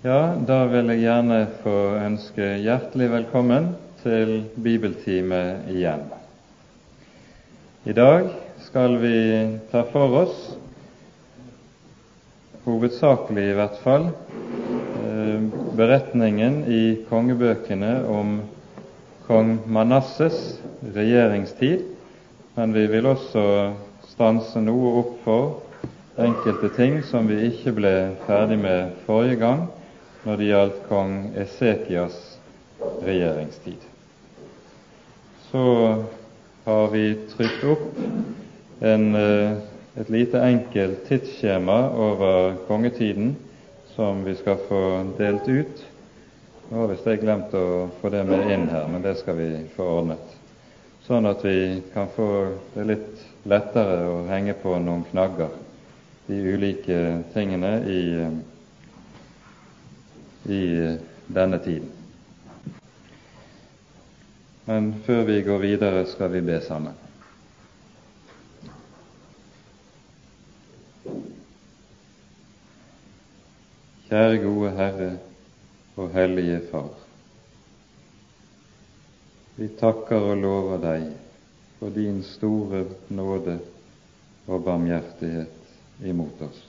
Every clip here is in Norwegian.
Ja, da vil jeg gjerne få ønske hjertelig velkommen til bibeltime igjen. I dag skal vi ta for oss, hovedsakelig i hvert fall, eh, beretningen i kongebøkene om kong Manasses regjeringstid, men vi vil også stanse noe opp for enkelte ting som vi ikke ble ferdig med forrige gang, når det gjaldt kong Esekias regjeringstid. Så har vi trykt opp en, eh, et lite enkelt tidsskjema over kongetiden som vi skal få delt ut. Nå har visst jeg glemt å få det med inn her, men det skal vi få ordnet. Sånn at vi kan få det litt lettere å henge på noen knagger, de ulike tingene i eh, i denne tiden. Men før vi går videre, skal vi be sammen. Kjære gode Herre og Hellige Far. Vi takker og lover deg for din store nåde og barmhjertighet imot oss.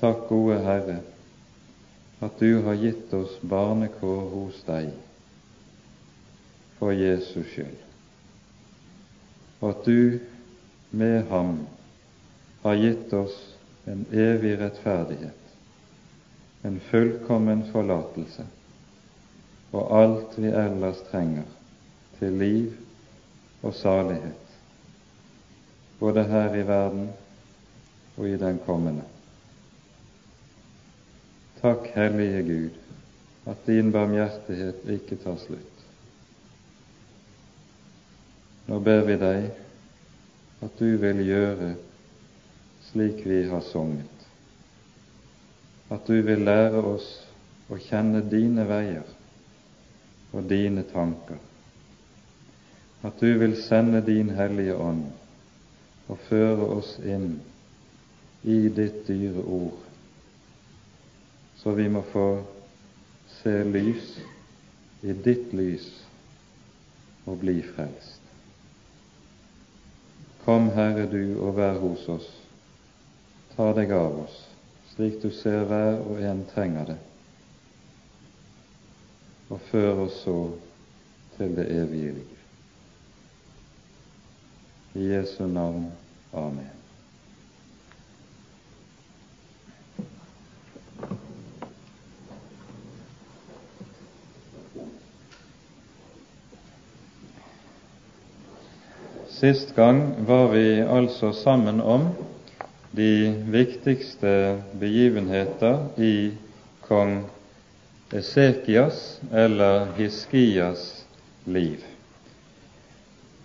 Takk, gode Herre, at du har gitt oss barnekår hos deg for Jesus skyld, og at du med ham har gitt oss en evig rettferdighet, en fullkommen forlatelse og alt vi ellers trenger til liv og salighet, både her i verden og i den kommende. Takk, Hellige Gud, at din barmhjertighet ikke tar slutt. Nå ber vi deg at du vil gjøre slik vi har sunget, at du vil lære oss å kjenne dine veier og dine tanker, at du vil sende din Hellige Ånd og føre oss inn i ditt dyre ord så vi må få se lys i ditt lys og bli frelst. Kom, Herre, du, og vær hos oss. Ta deg av oss, slik du ser hver og en trenger det, og før oss så til det evige liv. I Jesu navn. Amen. Sist gang var vi altså sammen om de viktigste begivenheter i kong Esekias eller Hiskias liv.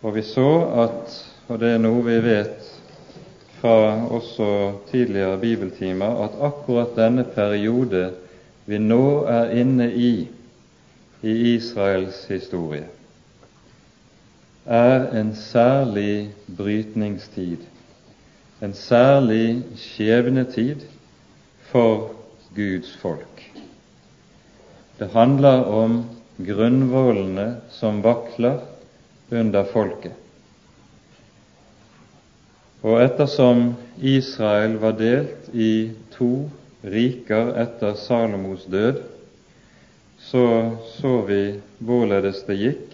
Og vi så at, og det er noe vi vet fra også tidligere bibeltimer, at akkurat denne periode vi nå er inne i i Israels historie, er en særlig brytningstid, en særlig skjebnetid for Guds folk. Det handler om grunnvollene som vakler under folket. Og ettersom Israel var delt i to riker etter Salomos død, så så vi hvorledes det gikk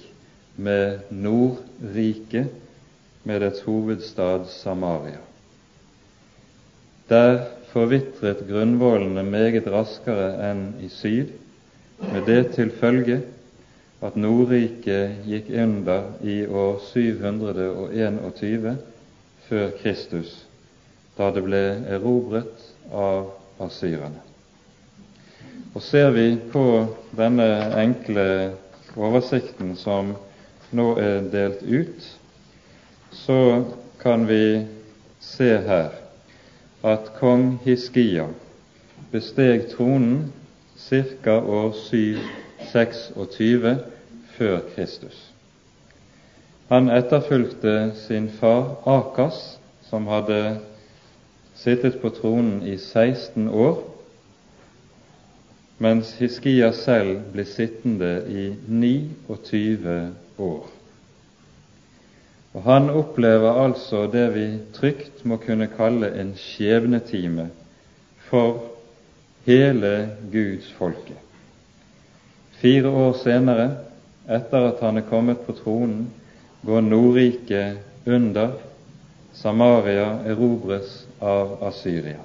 med Nordriket, med dets hovedstad Samaria. Der forvitret grunnvollene meget raskere enn i syd, med det til følge at Nordriket gikk under i år 721 før Kristus, da det ble erobret av asyrerne. Og Ser vi på denne enkle oversikten som nå er delt ut, så kan vi se her at kong Hiskia besteg tronen ca. år 726 før Kristus. Han etterfulgte sin far Akas, som hadde sittet på tronen i 16 år, mens Hiskia selv ble sittende i 29 år. Og Han opplever altså det vi trygt må kunne kalle en skjebnetime for hele Guds folke. Fire år senere, etter at han er kommet på tronen, går Nordriket under. Samaria erobres av Asyria.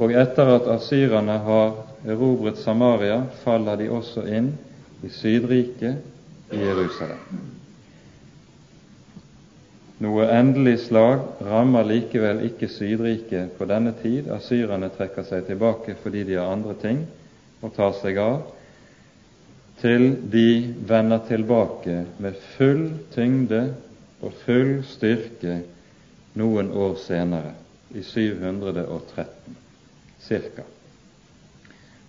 Og etter at asyrerne har erobret Samaria, faller de også inn i Sydriket i Jerusalem. Noe endelig slag rammer likevel ikke Sydriket på denne tid. Asyrerne trekker seg tilbake fordi de har andre ting å ta seg av, til de vender tilbake med full tyngde og full styrke noen år senere, i 713 ca.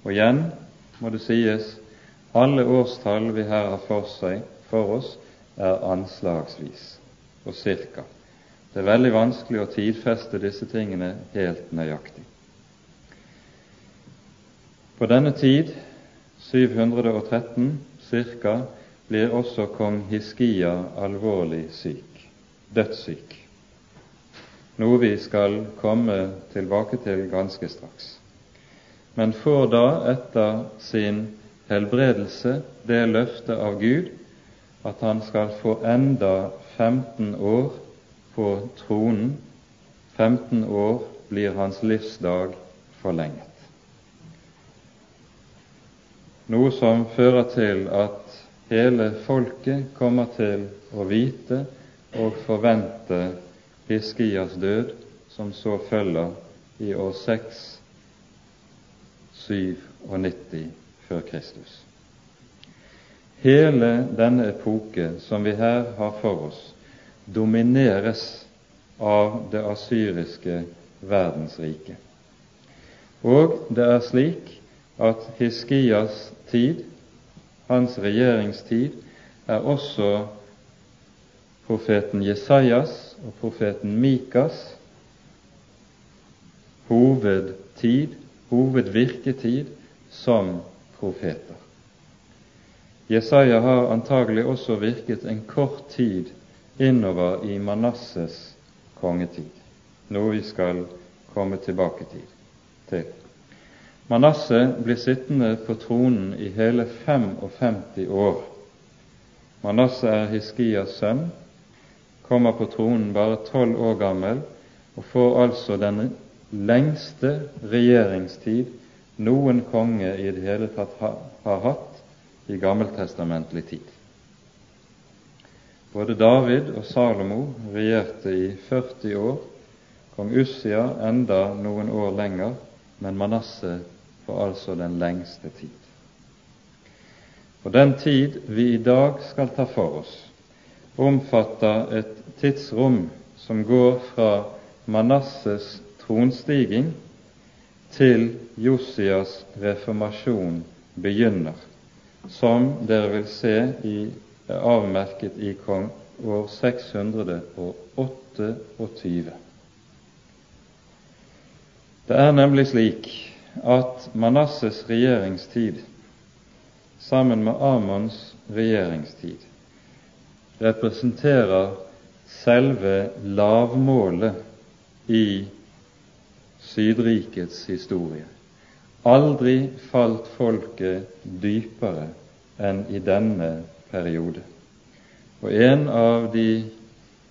Og igjen må det sies alle årstall vi her har for, seg, for oss, er anslagsvis og cirka. Det er veldig vanskelig å tidfeste disse tingene helt nøyaktig. På denne tid, 713 ca., blir også kong Hiskia alvorlig syk, dødssyk, noe vi skal komme tilbake til ganske straks. Men får da etter sin helbredelse det løftet av Gud at han skal få enda 15 år på tronen. 15 år blir hans livsdag forlenget. Noe som fører til at hele folket kommer til å vite og forvente Hiskias død, som så følger i år 6, 97 før Kristus. Hele denne epoke som vi her har for oss, domineres av det asyriske verdensriket. Og det er slik at Hiskias tid, hans regjeringstid, er også profeten Jesajas og profeten Mikas hovedtid, hovedvirketid, som profeter. Jesaja har antagelig også virket en kort tid innover i Manasses kongetid, noe vi skal komme tilbake til. Manasse blir sittende på tronen i hele 55 år. Manasse er Hiskias sønn, kommer på tronen bare tolv år gammel og får altså den lengste regjeringstid noen konge i det hele tatt har hatt i gammeltestamentlig tid. Både David og Salomo regjerte i 40 år, kong Ussia enda noen år lenger, men Manasseh for altså den lengste tid. Og Den tid vi i dag skal ta for oss, omfatter et tidsrom som går fra Manasses tronstiging til Josias reformasjon begynner som dere vil se i, avmerket i kong år 628. Det er nemlig slik at Manasses regjeringstid sammen med Amons regjeringstid representerer selve lavmålet i Sydrikets historie. Aldri falt folket dypere enn i denne periode. Og en av de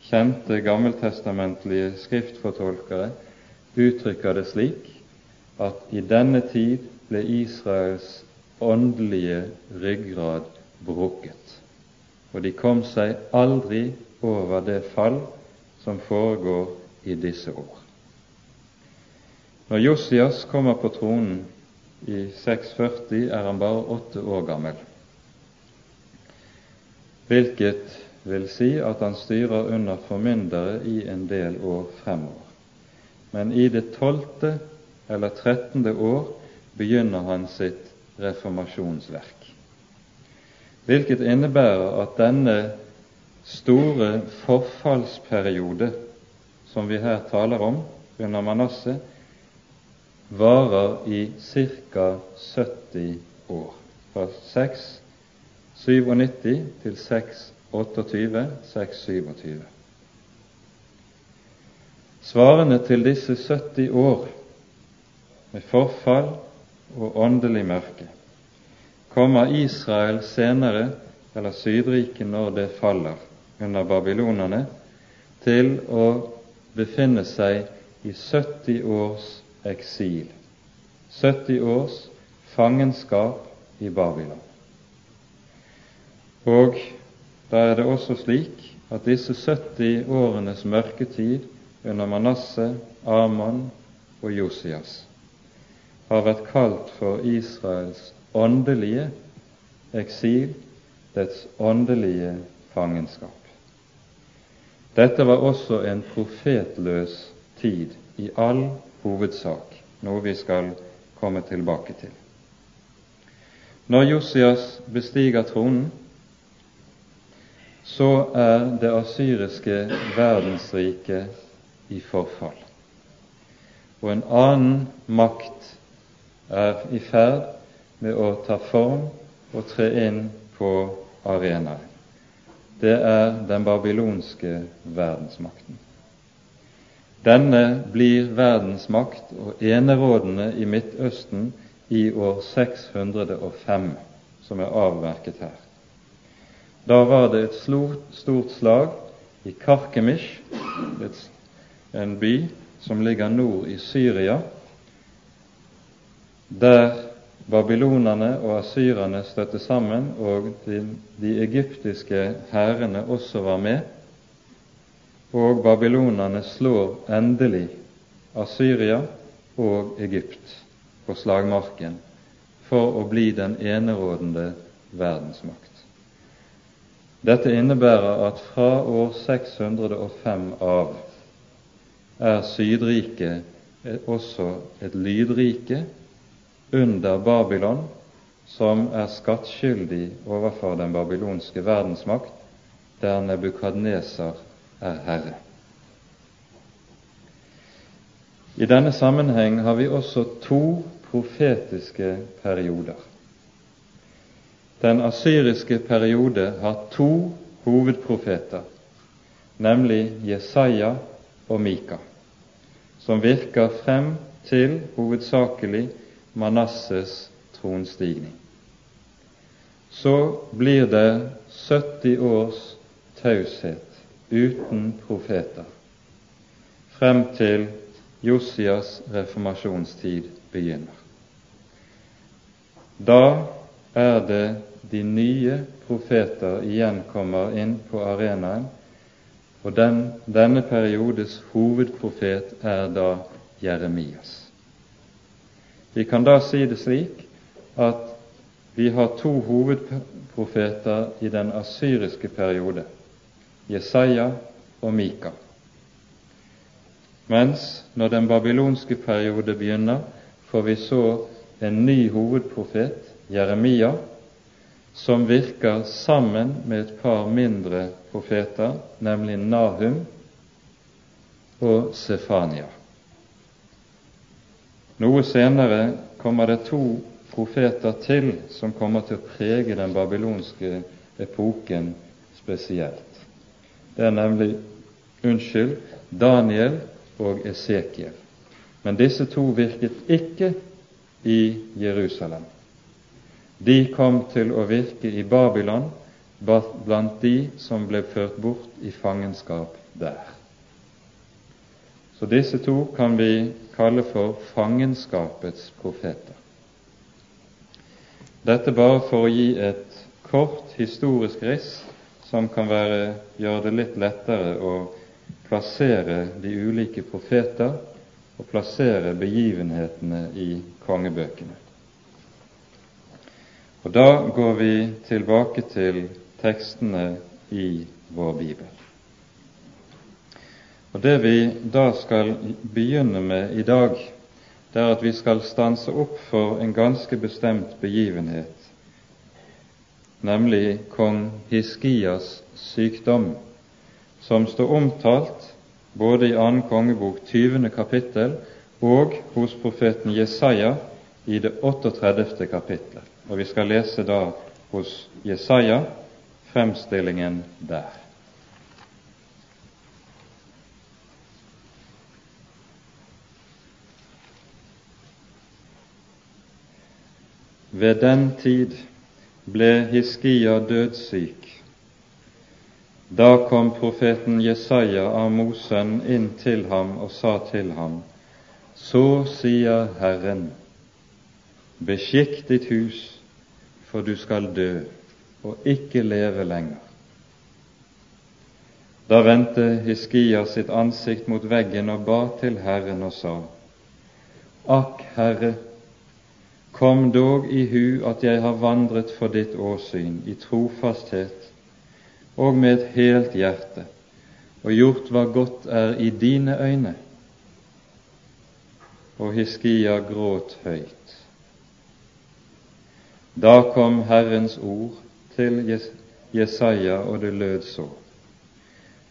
kjente gammeltestamentlige skriftfortolkere uttrykker det slik at i denne tid ble Israels åndelige ryggrad brukket, og de kom seg aldri over det fall som foregår i disse år. Når Josias kommer på tronen i 640 er han bare åtte år gammel, hvilket vil si at han styrer under formyndere i en del år fremover. Men i det tolvte eller trettende år begynner han sitt reformasjonsverk, hvilket innebærer at denne store forfallsperiode som vi her taler om under Manasseh, varer i ca. 70 år. Fra 697 til 628, 627. Svarene til disse 70 år med forfall og åndelig mørke kommer Israel senere, eller Sydriket når det faller under babylonerne, til å befinne seg i 70 års eksil, 70 års fangenskap i Babylon. Og da er det også slik at disse 70 årenes mørketid under Manasseh, Amon og Josias har vært kalt for Israels åndelige eksil, dets åndelige fangenskap. Dette var også en profetløs tid i all hovedsak, noe vi skal komme tilbake til. Når Josias bestiger tronen, så er det asyriske verdensriket i forfall. Og en annen makt er i ferd med å ta form og tre inn på arenaen. Det er den babylonske verdensmakten. Denne blir verdensmakt og enerådende i Midtøsten i år 605, som er avmerket her. Da var det et stort slag i Karkemish, en by som ligger nord i Syria, der babylonerne og asyrerne støtte sammen, og de, de egyptiske hærene også var med. Og babylonerne slår endelig Asyria og Egypt på slagmarken for å bli den enerådende verdensmakt. Dette innebærer at fra år 605 av er Sydriket også et lydrike under Babylon, som er skattskyldig overfor den babylonske verdensmakt, der Nebukadneser er herre. I denne sammenheng har vi også to profetiske perioder. Den asyriske periode har to hovedprofeter, nemlig Jesaja og Mika, som virker frem til hovedsakelig Manasses tronstigning. Så blir det 70 års taushet uten profeter frem til Josias reformasjonstid begynner. Da er det de nye profeter igjen kommer inn på arenaen, og den, denne periodes hovedprofet er da Jeremias. Vi kan da si det slik at vi har to hovedprofeter i den asyriske periode, Jesaja og Mika. Mens når den babylonske periode begynner, får vi så en ny hovedprofet, Jeremia, som virker sammen med et par mindre profeter, nemlig Nahum og Sefania. Noe senere kommer det to profeter til som kommer til å prege den babylonske epoken spesielt. Det er nemlig unnskyld, Daniel og Esekiel. Men disse to virket ikke i Jerusalem. De kom til å virke i Babylon blant de som ble ført bort i fangenskap der. Så disse to kan vi kalle for fangenskapets profeter. Dette bare for å gi et kort historisk riss som kan være, gjøre det litt lettere å plassere de ulike profeter og plassere begivenhetene i kongebøkene. Og Da går vi tilbake til tekstene i vår bibel. Og Det vi da skal begynne med i dag, det er at vi skal stanse opp for en ganske bestemt begivenhet, nemlig kong Hiskias sykdom, som står omtalt både i annen kongebok 20. kapittel og hos profeten Jesaja i det 38. kapittelet. Og vi skal lese da hos Jesaja fremstillingen der. Ved den tid ble Hiskia dødssyk. Da kom profeten Jesaja av Mosen inn til ham og sa til ham:" Så sier Herren, beskikk ditt hus, for du skal dø og ikke leve lenger. Da vendte Hiskia sitt ansikt mot veggen og ba til Herren og sa:" Akk, Herre, Kom dog i hu at jeg har vandret for ditt åsyn i trofasthet og med et helt hjerte, og gjort hva godt er i dine øyne. Og Hiskia gråt høyt. Da kom Herrens ord til Jesaja, og det lød så.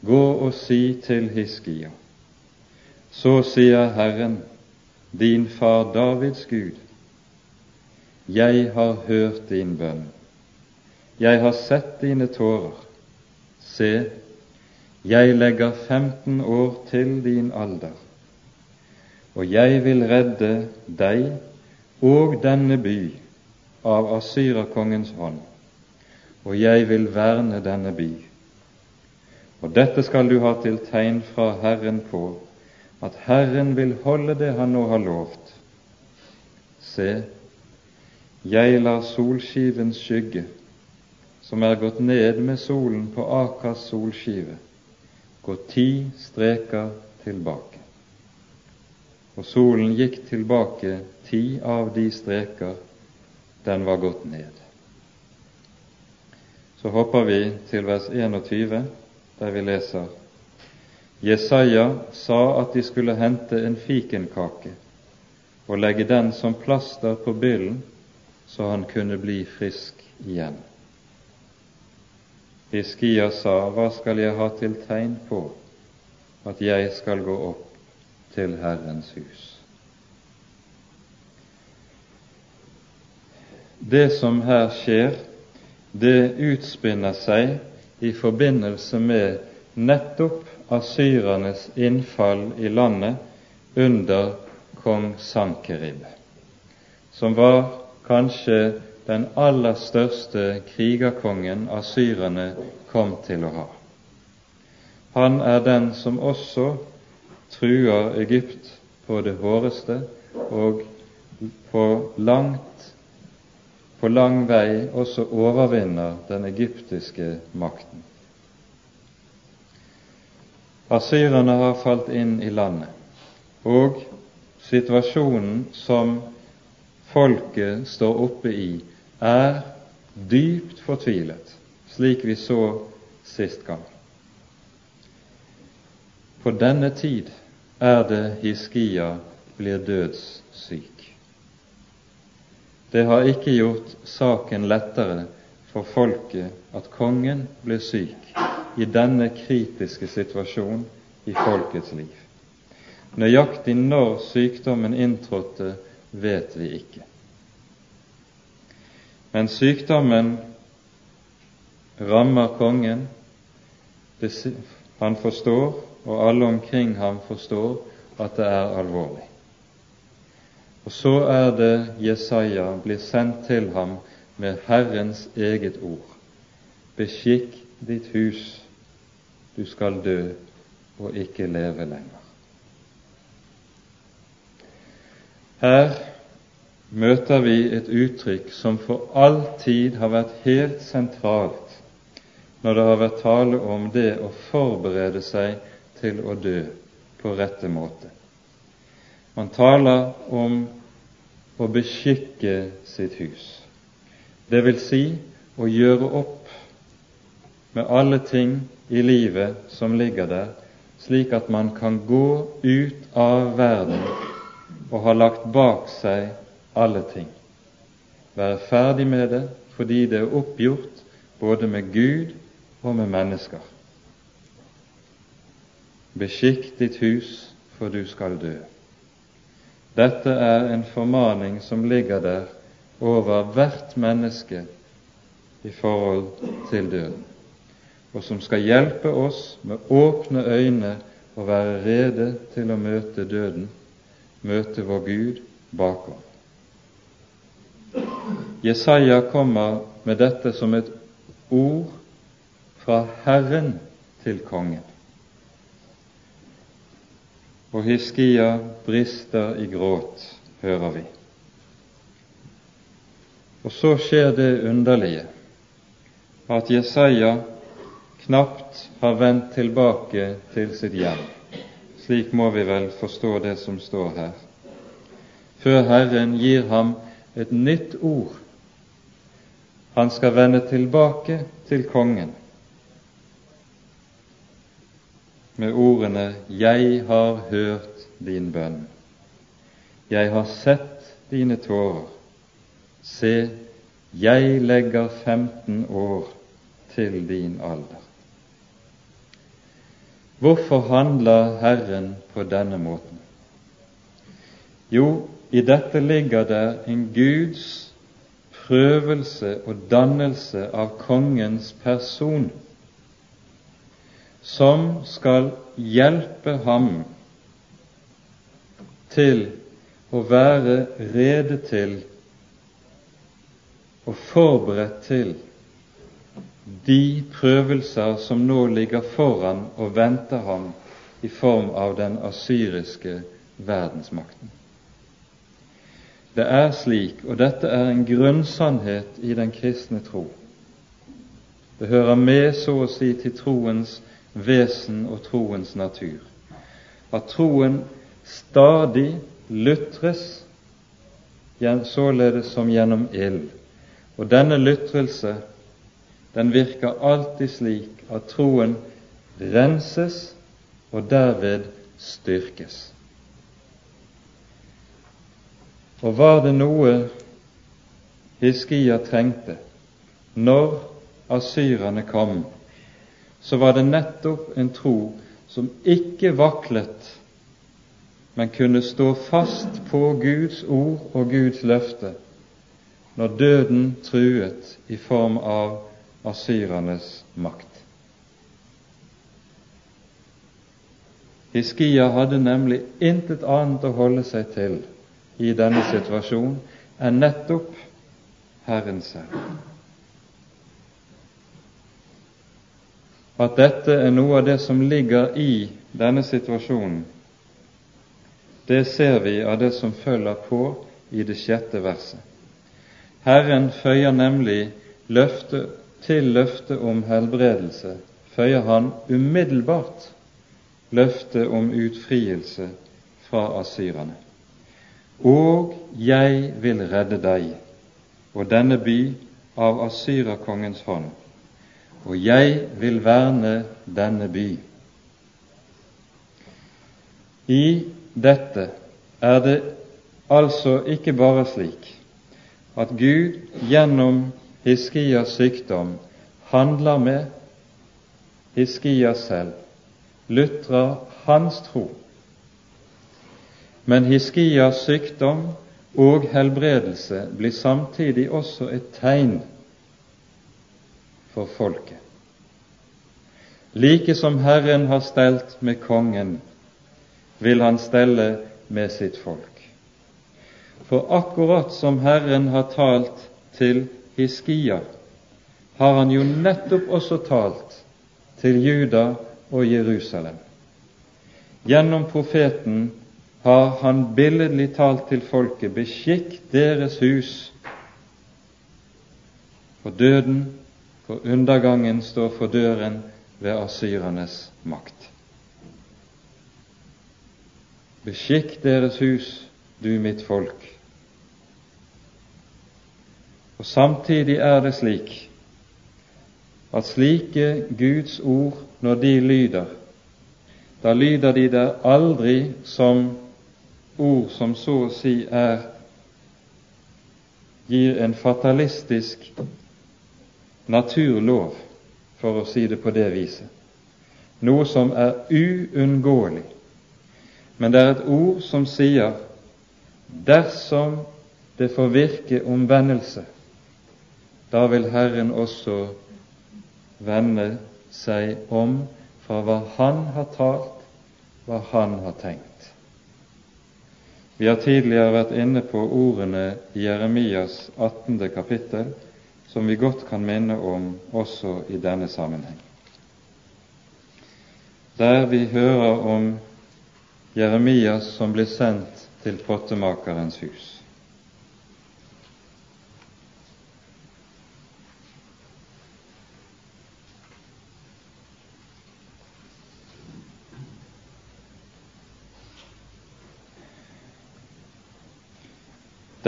Gå og si til Hiskia. Så sier Herren, din far Davids Gud, jeg har hørt din bønn. Jeg har sett dine tårer. Se, jeg legger 15 år til din alder, og jeg vil redde deg og denne by av Asyrakongens hånd, og jeg vil verne denne by. Og dette skal du ha til tegn fra Herren på, at Herren vil holde det han nå har lovt. Se, jeg lar solskivens skygge, som er gått ned med solen på Akas solskive, gå ti streker tilbake. Og solen gikk tilbake ti av de streker den var gått ned. Så hopper vi til vers 21, der vi leser Jesaja sa at de skulle hente en fikenkake og legge den som plaster på byllen så han kunne bli frisk igjen. Hiskia sa, Hva skal jeg ha til tegn på at jeg skal gå opp til Herrens hus? Det som her skjer, det utspinner seg i forbindelse med nettopp asyrernes innfall i landet under kong Sankerib, som var kanskje den aller største krigerkongen asyrerne kom til å ha. Han er den som også truer Egypt på det håreste og på langt på lang vei også overvinner den egyptiske makten. Asyrerne har falt inn i landet, og situasjonen som folket står oppe i, er dypt fortvilet, slik vi så sist gang. På denne tid er det Hiskia blir dødssyk. Det har ikke gjort saken lettere for folket at kongen blir syk i denne kritiske situasjonen i folkets liv. Nøyaktig når sykdommen inntrådte, vet vi ikke. Men sykdommen rammer kongen. Han forstår, og alle omkring ham forstår, at det er alvorlig. Og så er det Jesaja blir sendt til ham med Herrens eget ord. Beskikk ditt hus, du skal dø og ikke leve lenger. Her møter vi et uttrykk som for all tid har vært helt sentralt når det har vært tale om det å forberede seg til å dø på rette måte. Man taler om å beskikke sitt hus, det vil si å gjøre opp med alle ting i livet som ligger der, slik at man kan gå ut av verden og har lagt bak seg alle ting. Være ferdig med det fordi det er oppgjort både med Gud og med mennesker. Beskikk ditt hus, for du skal dø. Dette er en formaning som ligger der over hvert menneske i forhold til døden, og som skal hjelpe oss med åpne øyne å være rede til å møte døden, møte vår Gud bakom. Jesaja kommer med dette som et ord fra Herren til kongen. Og Hiskia brister i gråt, hører vi. Og så skjer det underlige at Jesaja knapt har vendt tilbake til sitt hjem. Slik må vi vel forstå det som står her. Før Herren gir ham et nytt ord. Han skal vende tilbake til kongen med ordene 'Jeg har hørt din bønn'. Jeg har sett dine tårer. Se, jeg legger 15 år til din alder. Hvorfor handler Herren på denne måten? Jo, i dette ligger det en Guds prøvelse og dannelse av kongens person, som skal hjelpe ham til å være rede til og forberedt til de prøvelser som nå ligger foran og venter ham i form av den asyriske verdensmakten. Det er slik, og dette er en grunnsannhet i den kristne tro. Det hører med, så å si, til troens vesen og troens natur, at troen stadig lutres, således som gjennom ild. Og denne lutrelse, den virker alltid slik at troen renses og derved styrkes. Og var det noe Hiskia trengte når asyrerne kom, så var det nettopp en tro som ikke vaklet, men kunne stå fast på Guds ord og Guds løfte når døden truet i form av asyrernes makt. Hiskia hadde nemlig intet annet å holde seg til i denne situasjonen enn nettopp Herren selv. At dette er noe av det som ligger i denne situasjonen, det ser vi av det som følger på i det sjette verset. Herren føyer nemlig løfte, til løftet om helbredelse, føyer han umiddelbart løftet om utfrielse fra asyrerne. Og jeg vil redde deg og denne by av asyrerkongens hånd, og jeg vil verne denne by. I dette er det altså ikke bare slik at Gud gjennom Hiskias sykdom handler med Hiskias selv, lutrer hans tro men Hiskias sykdom og helbredelse blir samtidig også et tegn for folket. Like som Herren har stelt med kongen, vil han stelle med sitt folk. For akkurat som Herren har talt til Hiskia, har han jo nettopp også talt til Juda og Jerusalem. Gjennom profeten har han billedlig talt til folket beskikk deres hus, for døden, for undergangen står for døren ved asyrernes makt. Beskikk deres hus, du mitt folk. Og Samtidig er det slik at slike Guds ord, når de lyder, da lyder de der aldri som ord som så å si er gir en fatalistisk naturlov, for å si det på det viset. Noe som er uunngåelig. Men det er et ord som sier dersom det får virke omvendelse, da vil Herren også vende seg om fra hva Han har talt, hva Han har tenkt. Vi har tidligere vært inne på ordene i Jeremias 18. kapittel, som vi godt kan minne om også i denne sammenheng. Der vi hører om Jeremias som blir sendt til pottemakerens hus.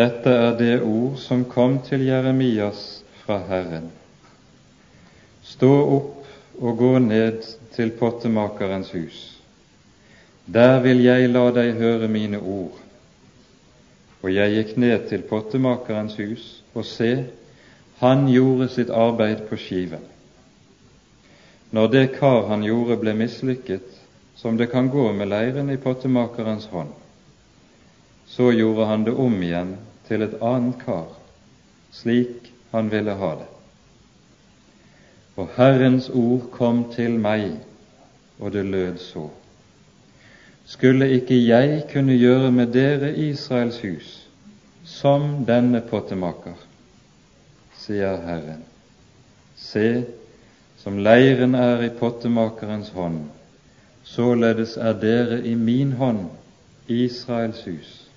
Dette er det ord som kom til Jeremias fra Herren. Stå opp og gå ned til pottemakerens hus. Der vil jeg la deg høre mine ord. Og jeg gikk ned til pottemakerens hus, og se, han gjorde sitt arbeid på skiven. Når det kar han gjorde, ble mislykket, som det kan gå med leiren i pottemakerens hånd, så gjorde han det om igjen til et annet kar, slik han ville ha det. Og Herrens ord kom til meg, og det lød så. Skulle ikke jeg kunne gjøre med dere Israels hus som denne pottemaker, sier Herren. Se, som leiren er i pottemakerens hånd, således er dere i min hånd, Israels hus.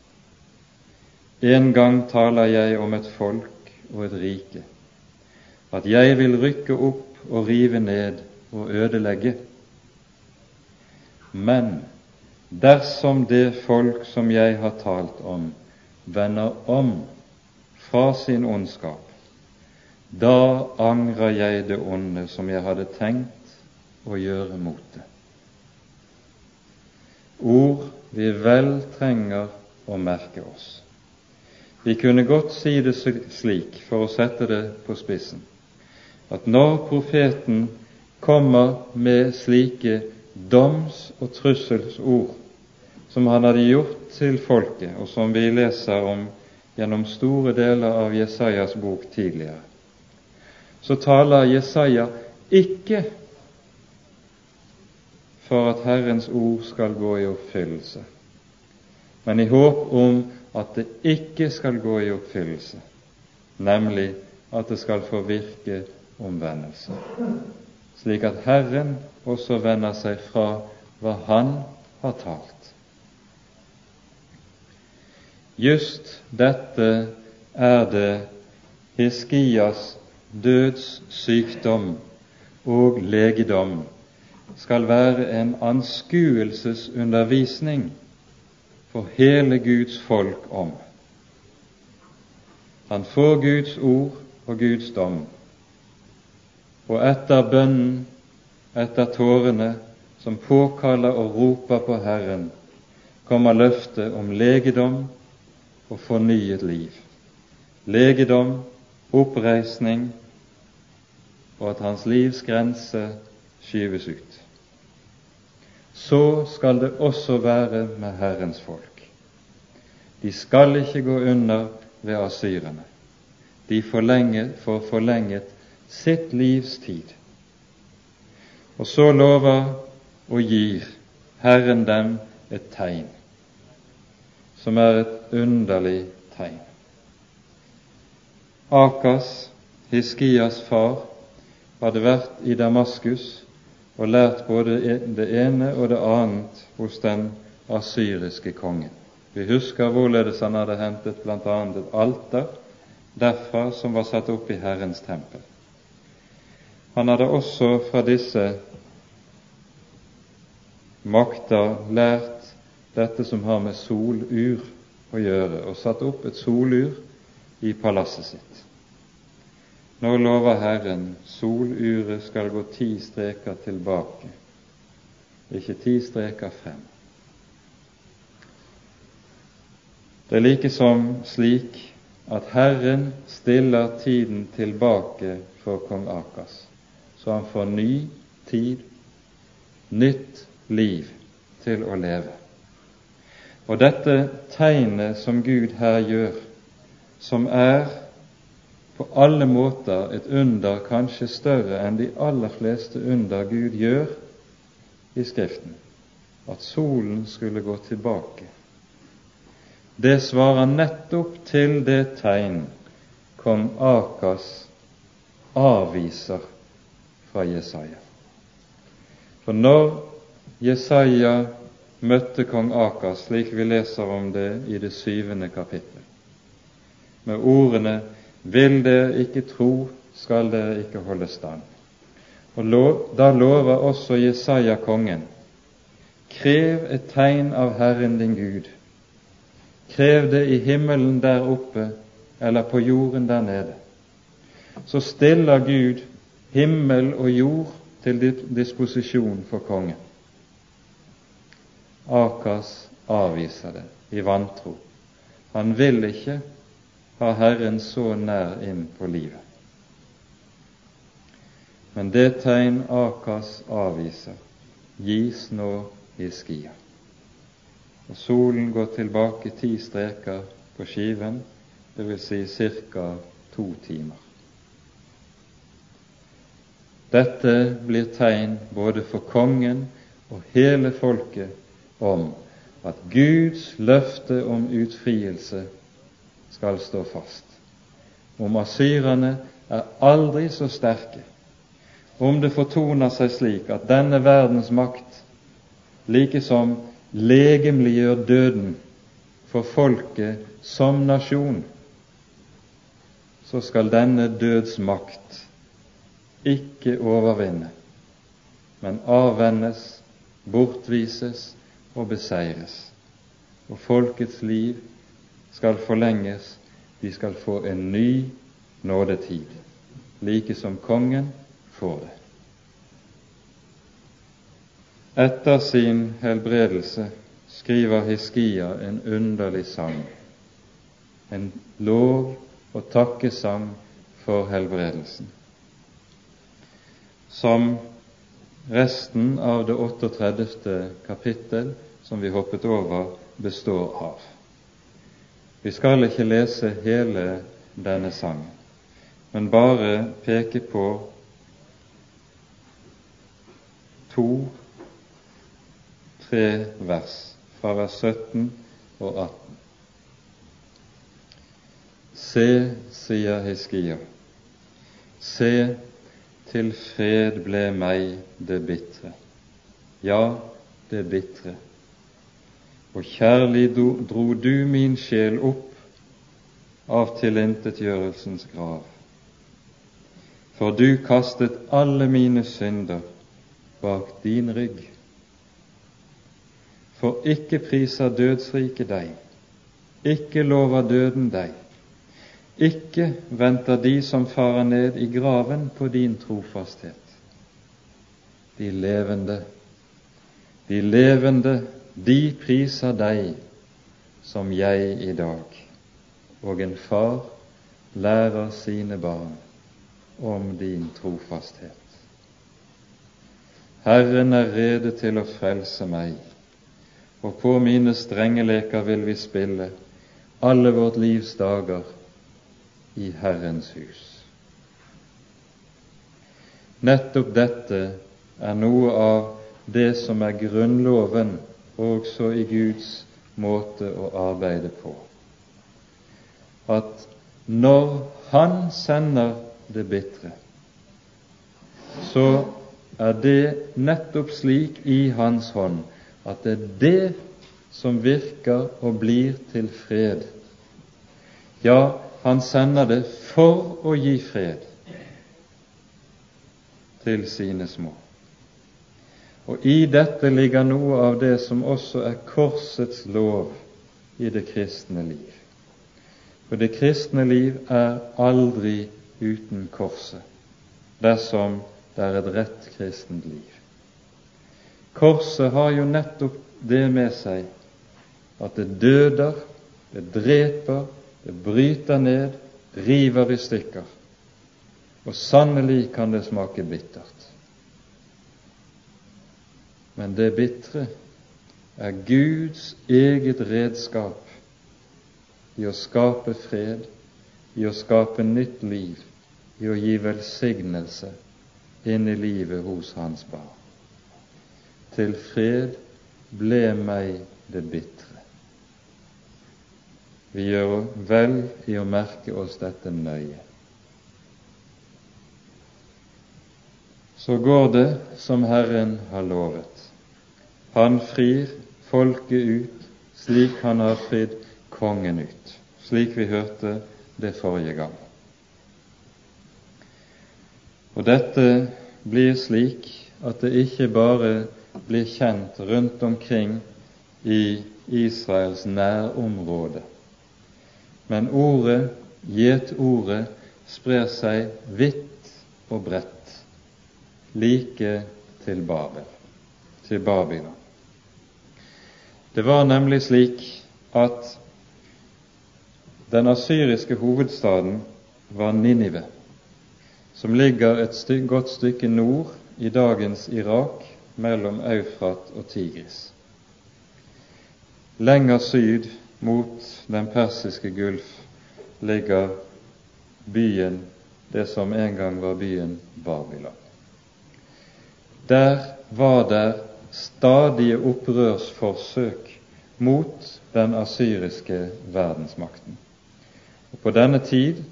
En gang taler jeg om et folk og et rike, at jeg vil rykke opp og rive ned og ødelegge. Men dersom det folk som jeg har talt om, vender om fra sin ondskap, da angrer jeg det onde som jeg hadde tenkt å gjøre mot det. Ord vi vel trenger å merke oss. Vi kunne godt si det slik, for å sette det på spissen, at når profeten kommer med slike doms- og trusselsord som han hadde gjort til folket, og som vi leser om gjennom store deler av Jesajas bok tidligere, så taler Jesaja ikke for at Herrens ord skal gå i oppfyllelse, men i håp om at det ikke skal gå i oppfyllelse, nemlig at det skal få virke omvendelse, slik at Herren også vender seg fra hva Han har talt. Just dette er det Hiskias dødssykdom og legedom skal være en anskuelsesundervisning for hele Guds folk om. Han får Guds ord og Guds dom, og etter bønnen, etter tårene som påkaller og roper på Herren, kommer løftet om legedom og fornyet liv. Legedom, oppreisning, og at hans livs grense skyves ut så skal det også være med Herrens folk. De skal ikke gå under ved asyrene. De får forlenget sitt livs tid. Og så lover og gir Herren dem et tegn, som er et underlig tegn. Akas, Hiskias far, hadde vært i Damaskus og lært både det ene og det annet hos den asyriske kongen. Vi husker hvorledes han hadde hentet bl.a. et alter derfra som var satt opp i Herrens tempel. Han hadde også fra disse makter lært dette som har med solur å gjøre, og satt opp et solur i palasset sitt. Nå lover Herren soluret skal gå ti streker tilbake, ikke ti streker frem. Det er likesom slik at Herren stiller tiden tilbake for kong Akas, så han får ny tid, nytt liv til å leve. Og dette tegnet som Gud her gjør, som er på alle måter et under kanskje større enn de aller fleste under Gud gjør i Skriften, at solen skulle gå tilbake, det svarer nettopp til det tegn kong Akas avviser fra Jesaja. For når Jesaja møtte kong Akas, slik vi leser om det i det syvende kapittel, med ordene 'Vil dere ikke tro, skal dere ikke holde stand'. Og lov, Da lover også Jesaja kongen Krev et tegn av Herren din Gud. Krev det i himmelen der oppe eller på jorden der nede. Så stiller Gud himmel og jord til disposisjon for kongen. Akas avviser det i vantro. Han vil ikke ha Herren så nær inn på livet. Men det tegn Akas avviser, gis nå i skia. Og solen går tilbake ti streker på skiven, dvs. Si ca. to timer. Dette blir tegn både for kongen og hele folket om at Guds løfte om utfrielse skal stå fast. Om asyrerne er aldri så sterke, om det fortoner seg slik at denne verdens makt likesom legemliggjør døden for folket som nasjon, så skal denne døds makt ikke overvinne, men avvennes, bortvises og beseires, og folkets liv skal forlenges, de skal få en ny nådetid, like som kongen får det. Etter sin helbredelse skriver Hiskia en underlig sang, en lov- og takkesang for helbredelsen, som resten av det 38. kapittel, som vi hoppet over, består av. Vi skal ikke lese hele denne sangen, men bare peke på to-tre vers fra vers 17 og 18. Se, sier Hiskia, se, til fred ble meg det bitre, ja, det bitre. Og kjærlig dro du min sjel opp av tilintetgjørelsens grav. For du kastet alle mine synder bak din rygg. For ikke priser dødsriket deg, ikke lover døden deg, ikke venter de som farer ned i graven på din trofasthet. De levende, de levende, de priser deg som jeg i dag, og en far lærer sine barn om din trofasthet. Herren er rede til å frelse meg, og på mine strengeleker vil vi spille alle vårt livs dager i Herrens hus. Nettopp dette er noe av det som er grunnloven også i Guds måte å arbeide på. At når Han sender det bitre, så er det nettopp slik i Hans hånd at det er det som virker og blir til fred. Ja, han sender det for å gi fred til sine små. Og i dette ligger noe av det som også er korsets lov i det kristne liv. For det kristne liv er aldri uten korset, dersom det er et rett kristent liv. Korset har jo nettopp det med seg at det døder, det dreper, det bryter ned, river i stykker. Og sannelig kan det smake bittert. Men det bitre, er Guds eget redskap i å skape fred, i å skape nytt liv, i å gi velsignelse inn i livet hos hans barn. Til fred ble meg det bitre. Vi gjør vel i å merke oss dette nøye. Så går det som Herren har lovet. Han frir folket ut slik han har fridd kongen ut, slik vi hørte det forrige gang. Og dette blir slik at det ikke bare blir kjent rundt omkring i Israels nærområde. Men ordet, gjetordet, sprer seg vidt og bredt, like til Babel, til Babylon. Det var nemlig slik at den asyriske hovedstaden var Ninive, som ligger et stykke, godt stykke nord i dagens Irak mellom Eufrat og Tigris. Lenger syd mot den persiske gulf ligger byen, det som en gang var byen Babylon. Der var det stadige opprørsforsøk mot den asyriske verdensmakten. Og På denne tid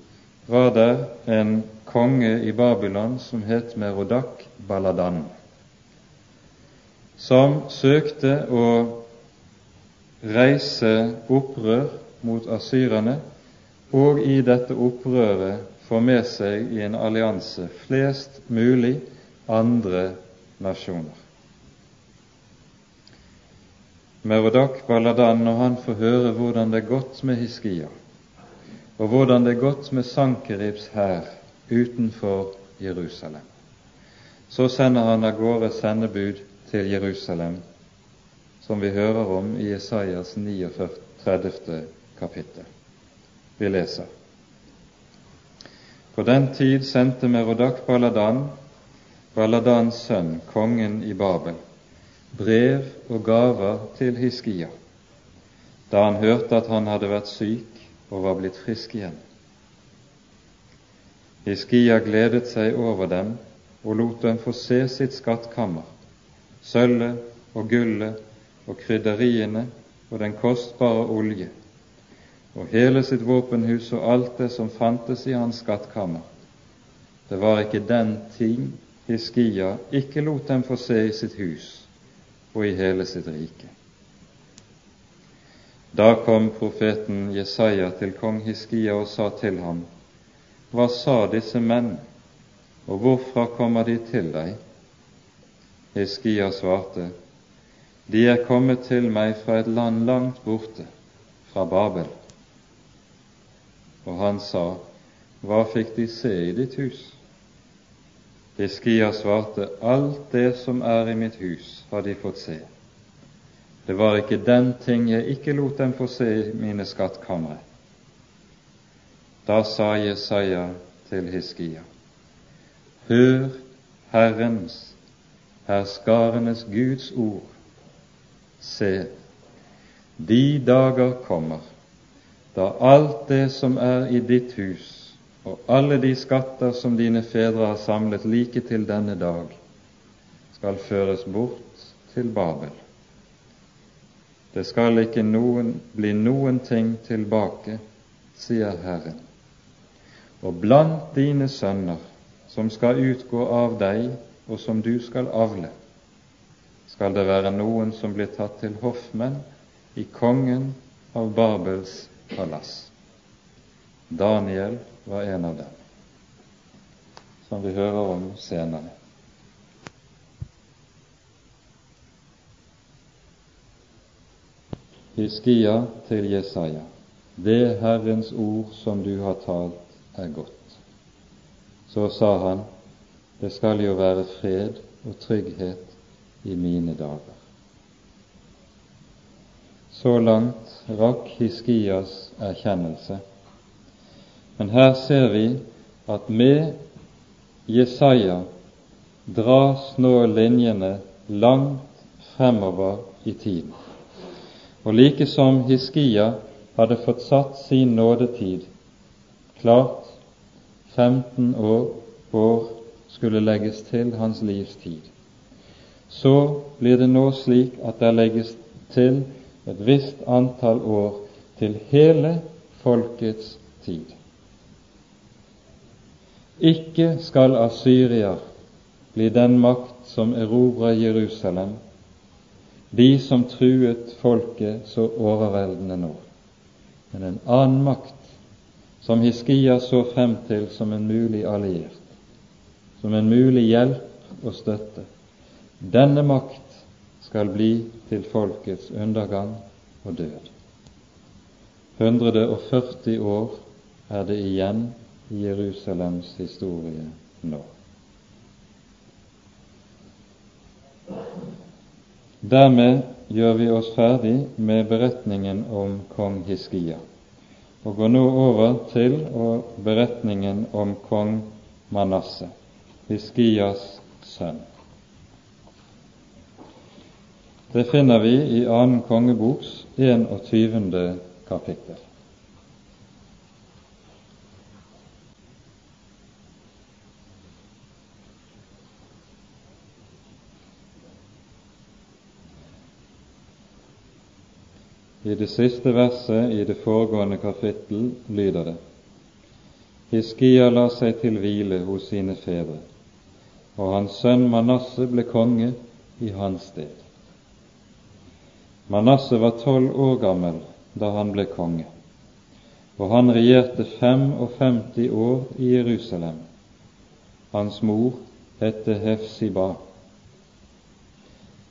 var det en konge i Babylon som het Merodak Baladan som søkte å reise opprør mot asyrerne, og i dette opprøret få med seg i en allianse flest mulig andre nasjoner. Merodak Baladan, når han får høre hvordan det er gått med Hiskia, og hvordan det er gått med Sankeribs hær utenfor Jerusalem, så sender han av gårde sendebud til Jerusalem, som vi hører om i Isaias 39. kapittel. Vi leser. På den tid sendte Merodak Baladan, Baladans sønn, kongen i Babel, brev og gaver til Hiskia, da han hørte at han hadde vært syk og var blitt frisk igjen. Hiskia gledet seg over dem og lot dem få se sitt skattkammer, sølvet og gullet og krydderiene og den kostbare olje, og hele sitt våpenhus og alt det som fantes i hans skattkammer. Det var ikke den ting Hiskia ikke lot dem få se i sitt hus og i hele sitt rike. Da kom profeten Jesaja til kong Hiskia og sa til ham, Hva sa disse menn, og hvorfra kommer de til deg? Hiskia svarte, De er kommet til meg fra et land langt borte, fra Babel. Og han sa, Hva fikk de se i ditt hus? Hiskia svarte, Alt det som er i mitt hus, har de fått se. Det var ikke den ting jeg ikke lot dem få se i mine skattkamre. Da sa Jesaja til Hiskia, Hør Herrens herskarenes Guds ord. Se, de dager kommer da alt det som er i ditt hus, og alle de skatter som dine fedre har samlet like til denne dag, skal føres bort til Babel. Det skal ikke noen, bli noen ting tilbake, sier Herren. Og blant dine sønner, som skal utgå av deg og som du skal avle, skal det være noen som blir tatt til hoffmenn i kongen av Babels palass. Daniel var en av dem, som vi hører om senere. Hiskia til Jesaja. Det Herrens ord som du har talt, er godt. Så sa han, det skal jo være fred og trygghet i mine dager. Så langt rakk Hiskias erkjennelse. Men her ser vi at med Jesaja dras nå linjene langt fremover i tiden. Og like som Hiskia hadde fått satt sin nådetid klart 15 år, år skulle legges til hans livstid, så blir det nå slik at det legges til et visst antall år til hele folkets tid. Ikke skal Asyria bli den makt som erobrer Jerusalem, de som truet folket så overveldende nå, men en annen makt som Hiskia så frem til som en mulig alliert, som en mulig hjelp og støtte. Denne makt skal bli til folkets undergang og død. 140 år er det igjen i Jerusalems historie nå. Dermed gjør vi oss ferdig med beretningen om kong Hiskia, og går nå over til beretningen om kong Manasseh, Hiskias sønn. Det finner vi i annen kongeboks 21. kapittel. I det siste verset i det foregående kapittel lyder det:" Hiskia la seg til hvile hos sine fedre, og hans sønn Manasseh ble konge i hans sted. Manasseh var tolv år gammel da han ble konge, og han regjerte 55 år i Jerusalem. Hans mor het Hefsiba.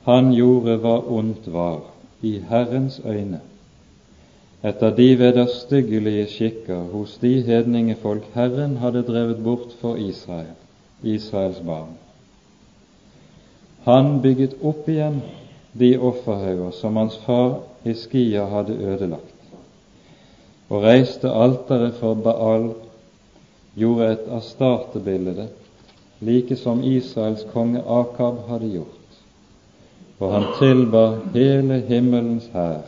Han gjorde hva ondt var i Herrens øyne, etter de vederstyggelige skikker hos de hedningefolk Herren hadde drevet bort for Israel, Israels barn. Han bygget opp igjen de offerhauger som hans far Hiskia hadde ødelagt, og reiste alteret for Baal, gjorde et astartebilde, like som Israels konge Akab hadde gjort for han tilba hele himmelens hær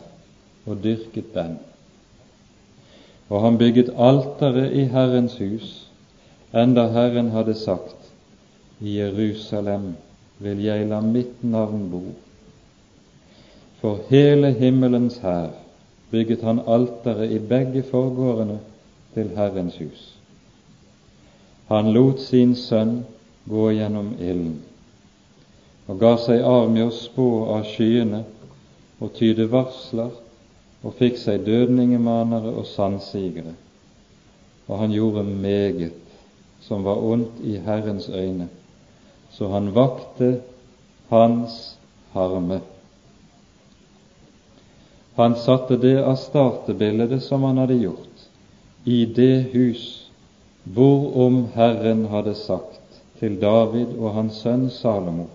og dyrket den. Og han bygget alteret i Herrens hus, enda Herren hadde sagt, i Jerusalem vil jeg la mitt navn bo. For hele himmelens hær bygget han alteret i begge forgårdene til Herrens hus. Han lot sin sønn gå gjennom ilden og ga seg av med å spå av skyene og tyde varsler og fikk seg dødningemanere og sannsigere. Og han gjorde meget som var ondt i Herrens øyne, så han vakte hans harme. Han satte det astartebildet som han hadde gjort, i det hus hvorom Herren hadde sagt til David og hans sønn Salomo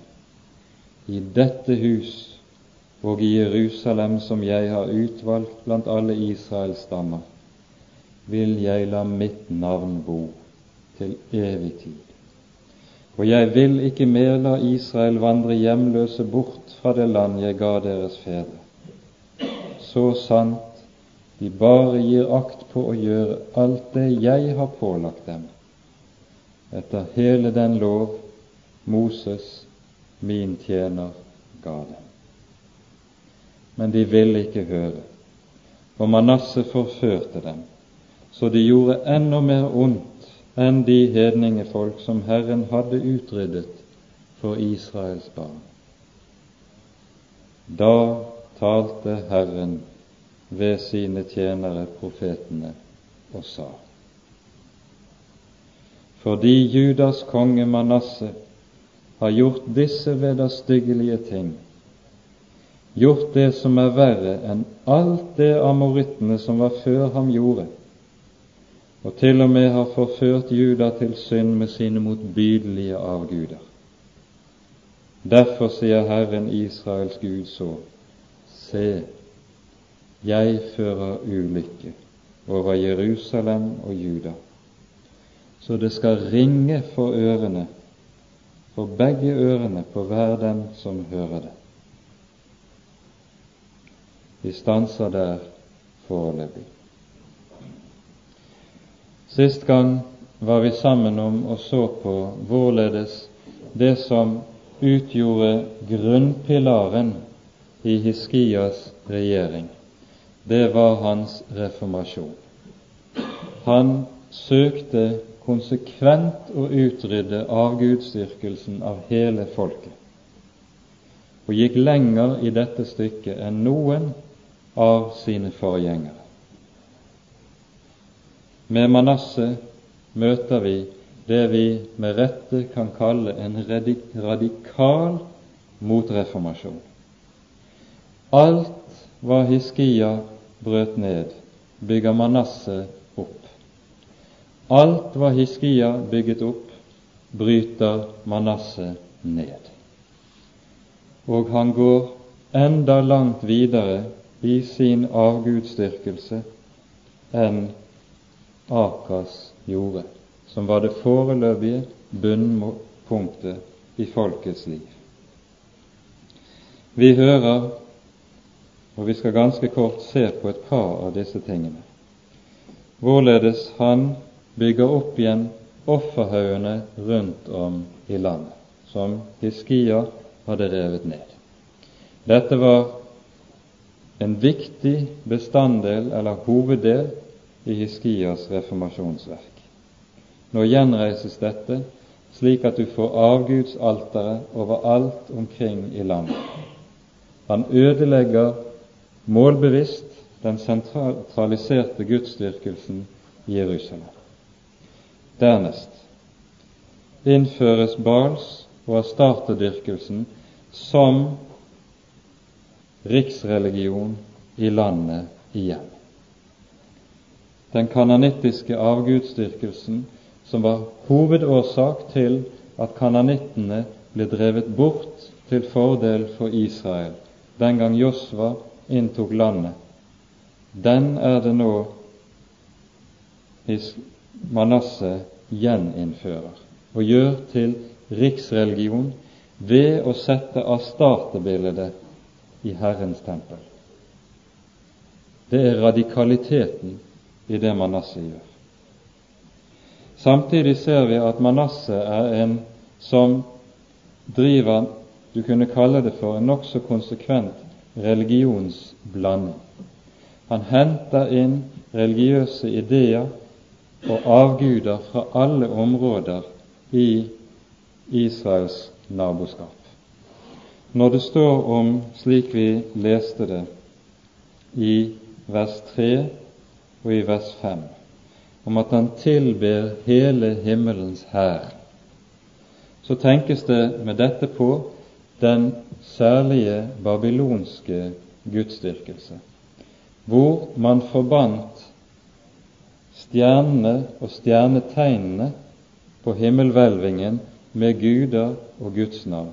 i dette hus og i Jerusalem, som jeg har utvalgt blant alle Israels stammer, vil jeg la mitt navn bo til evig tid. Og jeg vil ikke mer la Israel vandre hjemløse bort fra det land jeg ga deres fedre. Så sant de bare gir akt på å gjøre alt det jeg har pålagt dem, etter hele den lov Moses min tjener ga dem. Men de ville ikke høre, og Manasseh forførte dem, så de gjorde enda mer ondt enn de hedningefolk som Herren hadde utryddet for Israels barn. Da talte Herren ved sine tjenere profetene og sa:" Fordi Judas konge Manasseh har gjort disse vederstyggelige ting, gjort det som er verre enn alt det amorittene som var før ham gjorde, og til og med har forført Juda til synd med sine motbydelige avguder. Derfor sier Herren Israels Gud så, se, jeg fører ulykke over Jerusalem og Juda, så det skal ringe for ørene for begge ørene på hver den som hører det. Vi stanser der foreløpig. Sist gang var vi sammen om og så på hvorledes det som utgjorde grunnpilaren i Hiskias regjering, det var hans reformasjon. Han søkte konsekvent å utrydde avgudsdyrkelsen av hele folket, og gikk lenger i dette stykket enn noen av sine forgjengere. Med Manasseh møter vi det vi med rette kan kalle en radikal motreformasjon. Alt hva Hiskia brøt ned, bygger Manasseh. Alt hva Hiskia bygget opp, bryter Manasseh ned. Og han går enda langt videre i sin avgudsdyrkelse enn Akas gjorde, som var det foreløpige bunnpunktet i folkets liv. Vi hører og vi skal ganske kort se på et par av disse tingene. Hvorledes han bygger opp igjen offerhaugene rundt om i landet, som Hiskia hadde revet ned. Dette var en viktig bestanddel eller hoveddel i Hiskias reformasjonsverk. Nå gjenreises dette slik at du får avgudsalteret overalt omkring i landet. Han ødelegger målbevisst den sentraliserte gudsdyrkelsen i Jerusalem. Dernest innføres Bals- og astartedyrkelsen som riksreligion i landet igjen. Den kananittiske avgudsdyrkelsen, som var hovedårsak til at kananittene ble drevet bort til fordel for Israel den gang Josva inntok landet, den er det nå Manasseh gjeninnfører og gjør til riksreligion ved å sette astartebildet i Herrens tempel. Det er radikaliteten i det Manasseh gjør. Samtidig ser vi at Manasseh er en som driver du kunne kalle det for en nokså konsekvent religionsblanding. Han henter inn religiøse ideer og avguder fra alle områder i Israels naboskap. Når det står om, slik vi leste det i vers 3 og i vers 5, om at han tilber hele himmelens hær, så tenkes det med dette på den særlige babylonske gudsdyrkelse, hvor man forbandt stjernene og stjernetegnene på himmelhvelvingen med guder og Guds navn,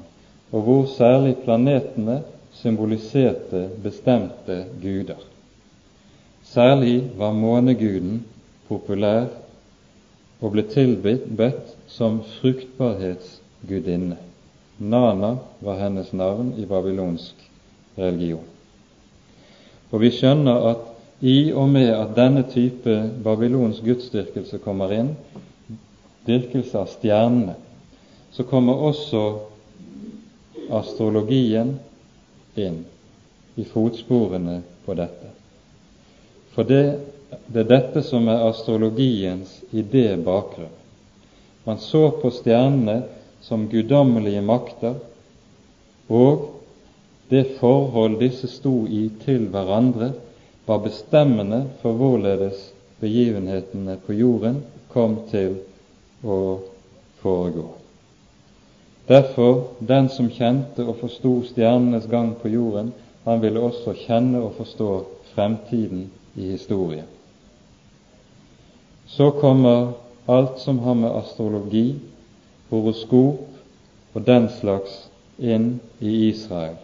og hvor særlig planetene symboliserte bestemte guder. Særlig var måneguden populær og ble tilbedt som fruktbarhetsgudinne. Nana var hennes navn i babylonsk religion. Og vi skjønner at i og med at denne type babylonsk gudsdyrkelse kommer inn, dyrkelse av stjernene, så kommer også astrologien inn i fotsporene på dette. For det, det er dette som er astrologiens idébakgrunn. Man så på stjernene som guddommelige makter, og det forhold disse sto i til hverandre, var bestemmende for hvorledes begivenhetene på jorden kom til å foregå. Derfor, den som kjente og forsto stjernenes gang på jorden, han ville også kjenne og forstå fremtiden i historien. Så kommer alt som har med astrologi horoskop og den slags inn i Israel.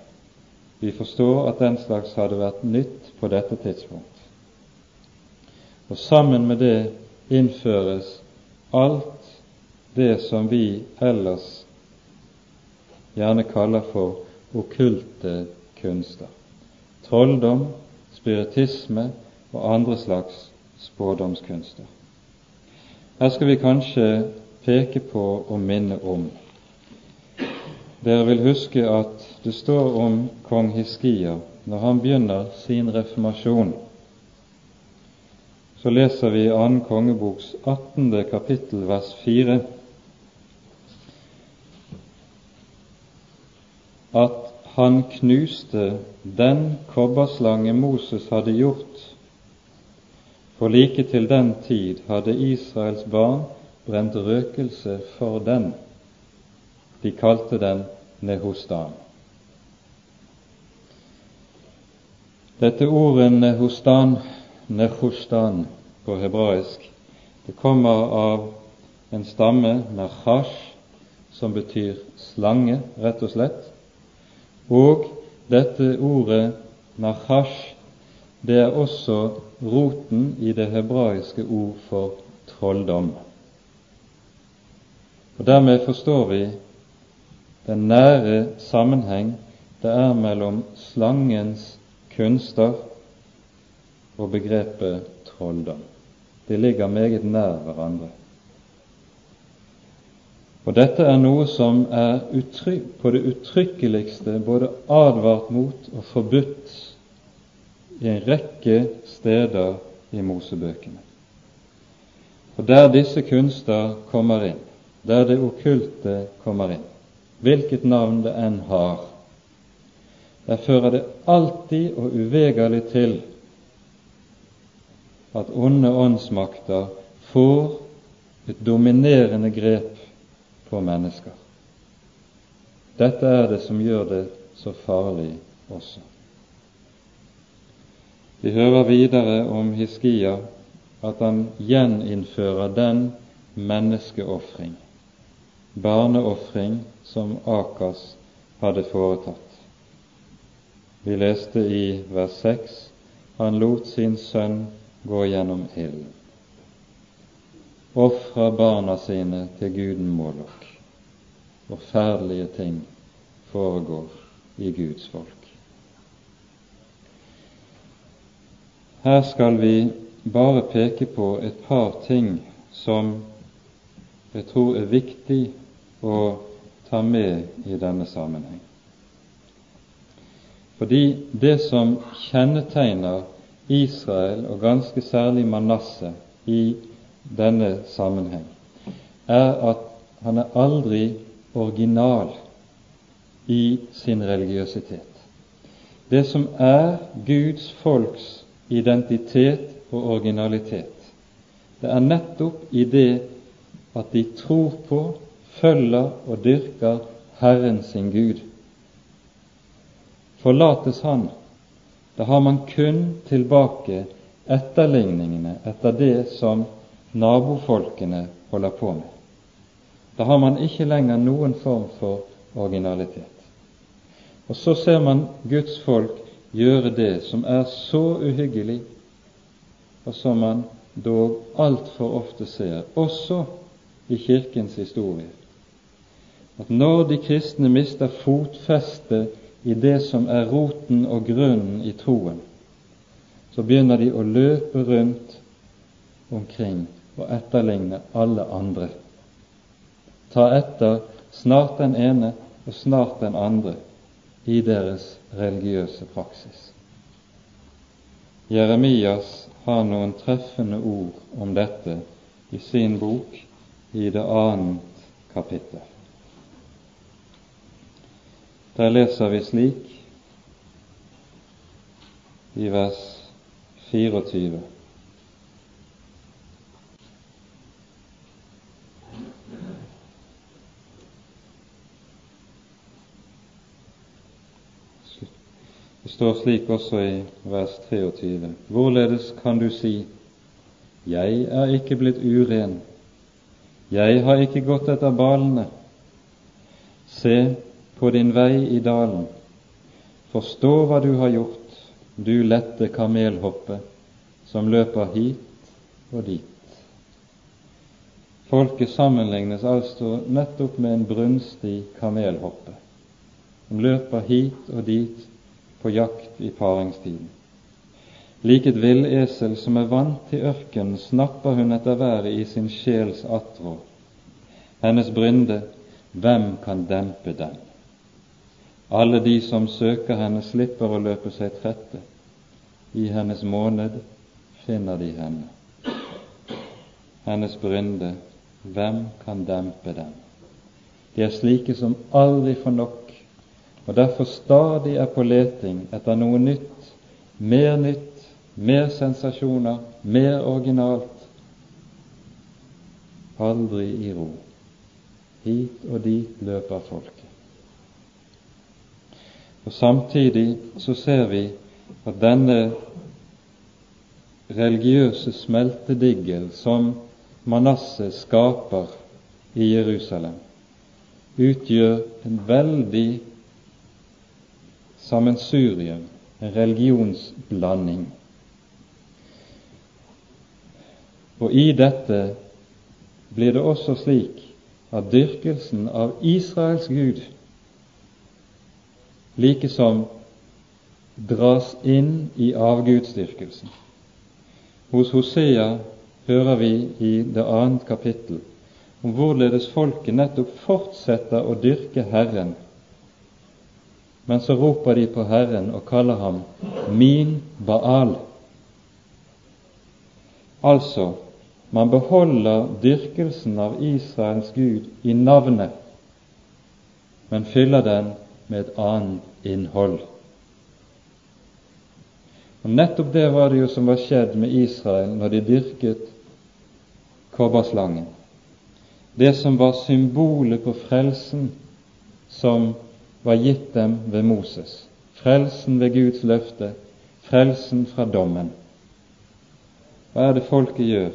Vi forstår at den slags hadde vært nytt på dette tidspunkt. Og sammen med det innføres alt det som vi ellers gjerne kaller for okkulte kunster. Trolldom, spiritisme og andre slags spådomskunster. Her skal vi kanskje peke på og minne om. Dere vil huske at det står om kong Hiskia når han begynner sin reformasjon. Så leser vi i 2. kongeboks 18. kapittel vers 4 at han knuste den kobberslange Moses hadde gjort, for like til den tid hadde Israels barn brent røkelse for den. De kalte den Nehostan. Dette ordet Nehostan, Nehostan på hebraisk, det kommer av en stamme, nachash, som betyr slange, rett og slett. Og dette ordet nachash, det er også roten i det hebraiske ord for trolldom. Og Dermed forstår vi den nære sammenheng det er mellom slangens kunster og begrepet trolldom. De ligger meget nær hverandre. Og dette er noe som er på det uttrykkeligste både advart mot og forbudt i en rekke steder i Mosebøkene. Og der disse kunster kommer inn, der det okkulte kommer inn, hvilket navn det enn har, der fører det alltid og uvegerlig til at onde åndsmakter får et dominerende grep på mennesker. Dette er det som gjør det så farlig også. Vi hører videre om Hiskia at han gjeninnfører den menneskeofring, barneofring, som Akas hadde foretatt. Vi leste i vers 6 han lot sin sønn gå gjennom ilden. Ofra barna sine til guden Målok. Forferdelige ting foregår i Guds folk. Her skal vi bare peke på et par ting som jeg tror er viktig å ta med i denne sammenheng. Fordi det som kjennetegner Israel, og ganske særlig Manasseh, i denne sammenheng, er at han er aldri original i sin religiøsitet. Det som er Guds folks identitet og originalitet, det er nettopp i det at de tror på, følger og dyrker Herren sin Gud Forlates Han, da har man kun tilbake etterligningene etter det som nabofolkene holder på med. Da har man ikke lenger noen form for originalitet. Og så ser man Guds folk gjøre det som er så uhyggelig, og som man dog altfor ofte ser, også i Kirkens historie, at når de kristne mister fotfeste i det som er roten og grunnen i troen, så begynner de å løpe rundt omkring og etterligne alle andre. Ta etter snart den ene og snart den andre i deres religiøse praksis. Jeremias har noen treffende ord om dette i sin bok i det annet kapittel. Der leser vi slik i vers 24. Det står slik også i vers 23. Hvorledes kan du si:" Jeg er ikke blitt uren, jeg har ikke gått etter balene. Se, på din vei i dalen. Forstå hva du har gjort, du lette kamelhoppet som løper hit og dit. Folket sammenlignes altså nettopp med en brunstig kamelhoppe som løper hit og dit på jakt i paringstiden. Lik et villesel som er vant til ørkenen, snapper hun etter været i sin sjels attrå. Hennes brynde, hvem kan dempe den? Alle de som søker henne, slipper å løpe seg trette. I hennes måned finner de henne. Hennes brynde, hvem kan dempe den? De er slike som aldri får nok, og derfor stadig er på leting etter noe nytt, mer nytt, mer sensasjoner, mer originalt. Aldri i ro. Hit og dit løper folket. Og Samtidig så ser vi at denne religiøse smeltedigel som Manasseh skaper i Jerusalem, utgjør en veldig sammensurium, en religionsblanding. Og i dette blir det også slik at dyrkelsen av Israels Gud likesom dras inn i avgudsdyrkelsen. Hos Hosea hører vi i det annet kapittel om hvorledes folket nettopp fortsetter å dyrke Herren, men så roper de på Herren og kaller ham min Baal. Altså, man beholder dyrkelsen av Israels Gud i navnet, men fyller den med et annet innhold. Og Nettopp det var det jo som var skjedd med Israel når de dyrket kobberslangen. Det som var symbolet på frelsen som var gitt dem ved Moses. Frelsen ved Guds løfte, frelsen fra dommen. Hva er det folket gjør?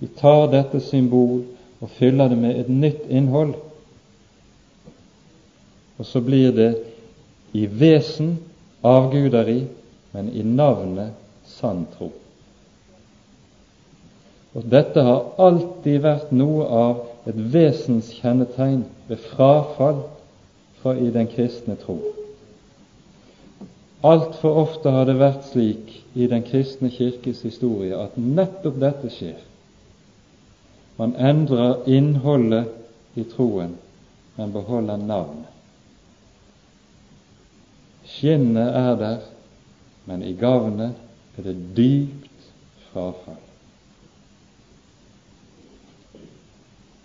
De tar dette symbol og fyller det med et nytt innhold. Og så blir det i vesen avguderi, men i navnet sann tro. Og Dette har alltid vært noe av et vesenskjennetegn ved frafall fra i den kristne tro. Altfor ofte har det vært slik i Den kristne kirkes historie at nettopp dette skjer. Man endrer innholdet i troen, men beholder navnet. Skinnet er der, men i gavnet er det dypt frafall.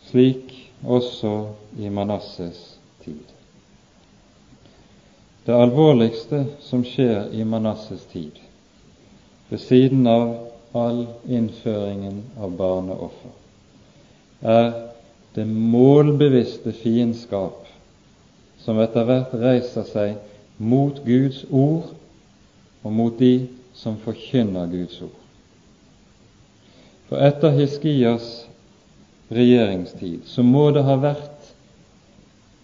Slik også i Manasses tid. Det alvorligste som skjer i Manasses tid, ved siden av all innføringen av barneoffer, er det målbevisste fiendskap som etter hvert reiser seg mot Guds ord og mot de som forkynner Guds ord. For etter Hiskias regjeringstid så må det ha vært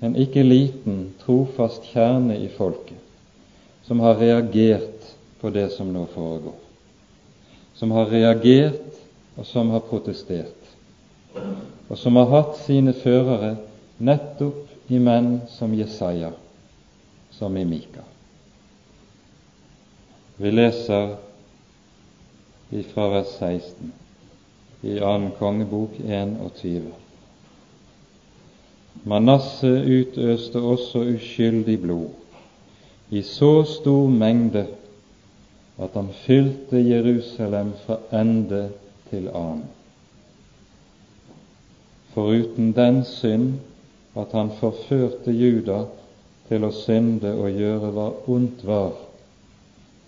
en ikke liten trofast kjerne i folket som har reagert på det som nå foregår, som har reagert og som har protestert, og som har hatt sine førere nettopp i menn som Jesaja som i Mika. Vi leser fra vers 16 i 2. kongebok 21. Manasse utøste også uskyldig blod i så stor mengde at han fylte Jerusalem fra ende til annen. Foruten den synd at han forførte Juda til å synde og gjøre hva ondt var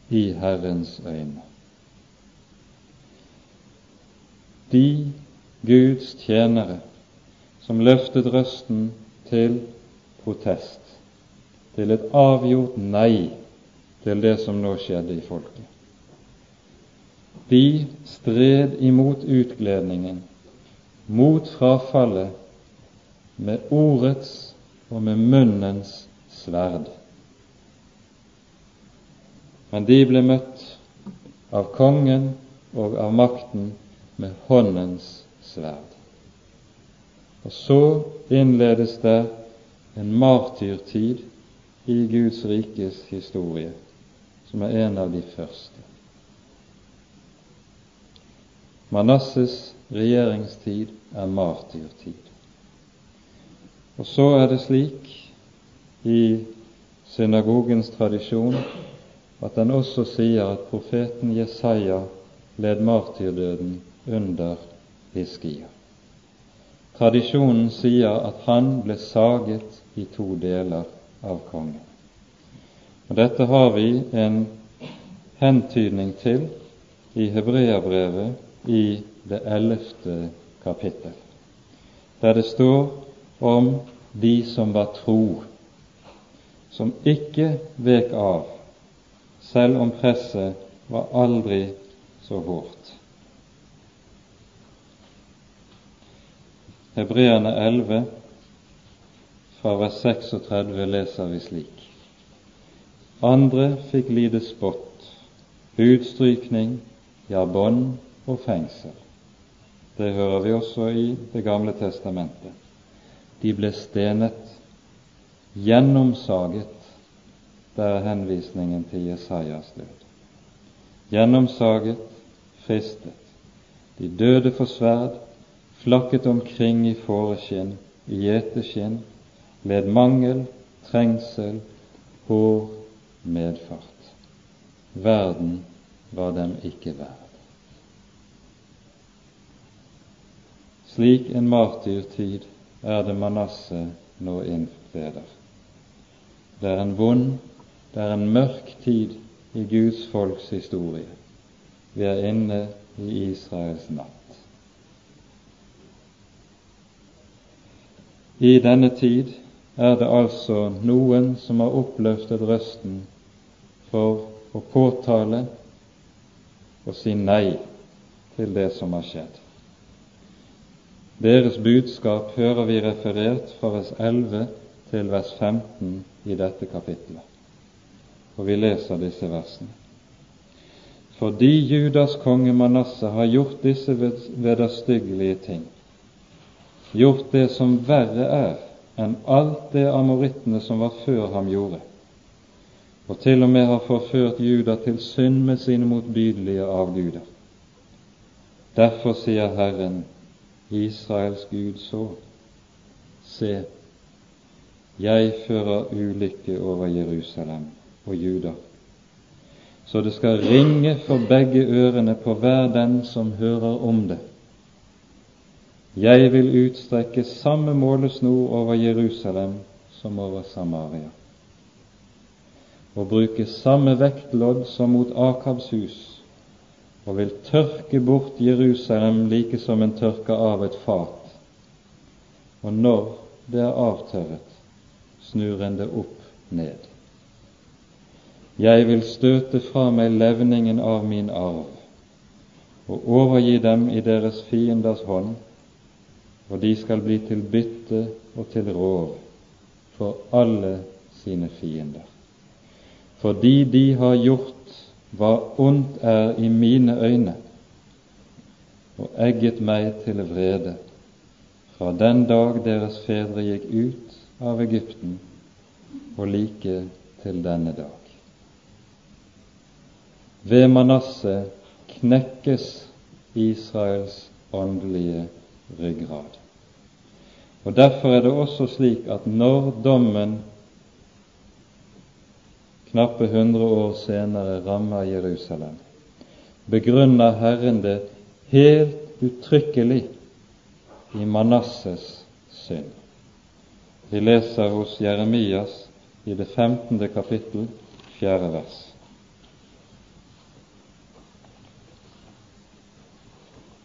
i Herrens øyne. De Guds tjenere som løftet røsten til protest, til et avgjort nei til det som nå skjedde i folket. De stred imot utgledningen, mot frafallet, med ordets og med munnens sverd. Men de ble møtt av kongen og av makten med håndens sverd. Og så innledes det en martyrtid i Guds rikes historie, som er en av de første. Manasses regjeringstid er martyrtid. Og så er det slik i synagogens tradisjon at den også sier at profeten Jesaja led martyrdøden under Hiskia. Tradisjonen sier at han ble saget i to deler av kongen. Og Dette har vi en hentydning til i Hebreabrevet i det ellevte kapittel, der det står om de som var tro, som ikke vek av, selv om presset var aldri så hårdt. Hebreerne 11, fra vers 36 leser vi slik. Andre fikk lide spott, utstrykning, ja, bånd og fengsel. Det hører vi også i Det gamle testamentet. De ble stenet, gjennomsaget. det er henvisningen til Jesajas død. Gjennomsaget, fristet. De døde for sverd, flakket omkring i fåreskinn, i gjeteskinn, led mangel, trengsel, hår medfart. Verden var dem ikke verd. Slik en martyrtid er det Manasseh nå innleder. Det er en vond, det er en mørk tid i Guds folks historie. Vi er inne i Israels natt. I denne tid er det altså noen som har oppløftet røsten for å påtale og si nei til det som har skjedd. Deres budskap hører vi referert fra vers 11 til vers 15 i dette kapittelet. Og vi leser disse versene. Fordi Judas konge Manasseh har gjort disse vederstyggelige ting, gjort det som verre er enn alt det amorittene som var før ham gjorde, og til og med har forført Juda til synd med sine motbydelige avguder. Derfor sier Herren, Israels Gud, så:" Se, jeg fører ulykke over Jerusalem og Juda, så det skal ringe for begge ørene på hver den som hører om det. Jeg vil utstrekke samme målesnor over Jerusalem som over Samaria og bruke samme vektlodd som mot Akabs hus, og vil tørke bort Jerusalem like som en tørker av et fat. Og når det er avtørret, snur en det opp ned. Jeg vil støte fra meg levningen av min arv og overgi dem i deres fienders hånd, og de skal bli til bytte og til rov for alle sine fiender fordi de har gjort hva ondt er i mine øyne, og egget meg til vrede fra den dag deres fedre gikk ut av Egypten og like til denne dag. Ved Manasseh knekkes Israels åndelige ryggrad. Og Derfor er det også slik at når dommen knappe hundre år senere rammer Jerusalem, begrunner Herren det helt uttrykkelig i Manasses synd. Vi leser hos Jeremias i det femtende kapittel, fjerde vers.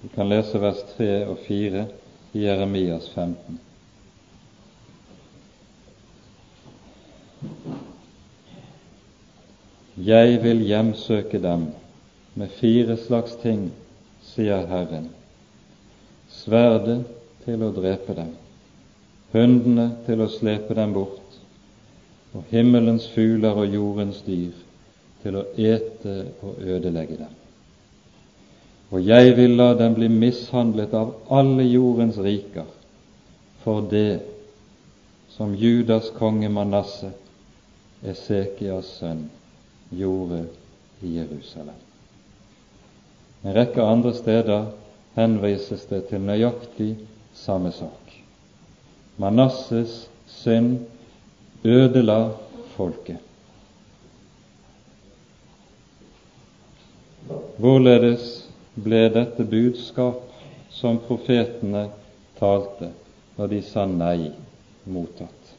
Vi kan lese vers tre og fire i Jeremias 15. Jeg vil hjemsøke dem med fire slags ting, sier Herren. Sverdet til å drepe dem, hundene til å slepe dem bort, og himmelens fugler og jordens dyr til å ete og ødelegge dem. Og jeg vil la dem bli mishandlet av alle jordens riker for det som Judas konge Manasseh, Esekias sønn, gjorde i Jerusalem. En rekke andre steder henvises det til nøyaktig samme sak. Manasses synd ødela folket. Hvorledes ble dette budskap som profetene talte, når de sa nei, mottatt?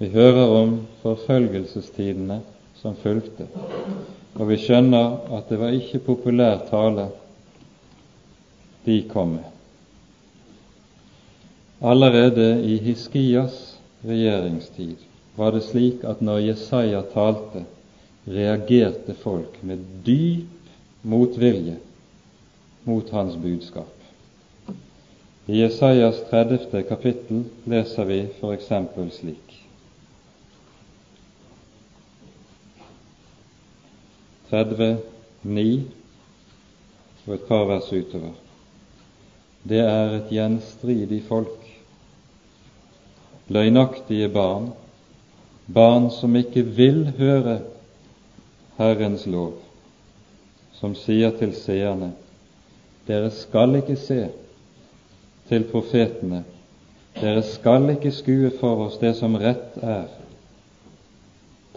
Vi hører om forfølgelsestidene som fulgte, og vi skjønner at det var ikke populær tale de kom med. Allerede i Hiskias regjeringstid var det slik at når Jesaja talte, reagerte folk med dyp motvilje mot hans budskap. I Jesajas 30. kapittel leser vi f.eks. slik ni og et par vers utover. Det er et gjenstridig folk, løgnaktige barn, barn som ikke vil høre Herrens lov, som sier til seerne dere skal ikke se til profetene, dere skal ikke skue for oss det som rett er.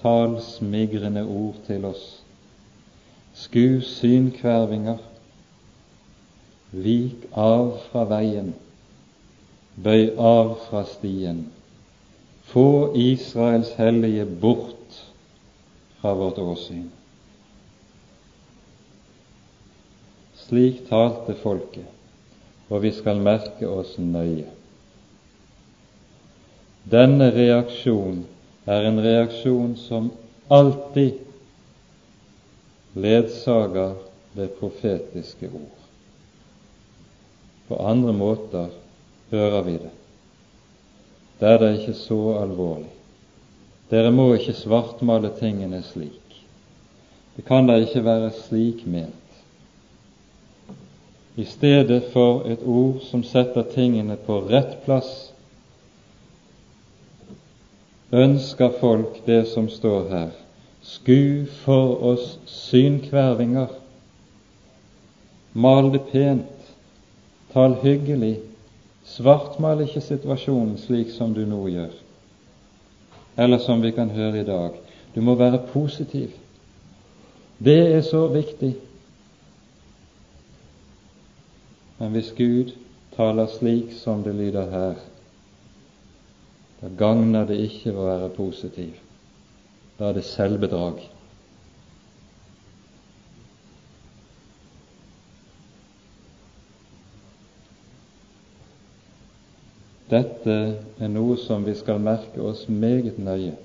Tal smigrende ord til oss. Sku synkvervinger. Vik av fra veien. Bøy av fra stien. Få Israels hellige bort fra vårt åsyn. Slik talte folket, og vi skal merke oss nøye. Denne reaksjon er en reaksjon som alltid ledsager det profetiske ord. På andre måter hører vi det. Det er det ikke så alvorlig. Dere må ikke svartmale tingene slik. Det kan da ikke være slik ment. I stedet for et ord som setter tingene på rett plass, ønsker folk det som står her. Sku for oss synkvervinger. Mal det pent. Tal hyggelig. Svartmal ikke situasjonen slik som du nå gjør eller som vi kan høre i dag. Du må være positiv. Det er så viktig. Men hvis Gud taler slik som det lyder her, da gagner det ikke å være positiv. Da er det selvbedrag. Dette er noe som vi skal merke oss meget nøye.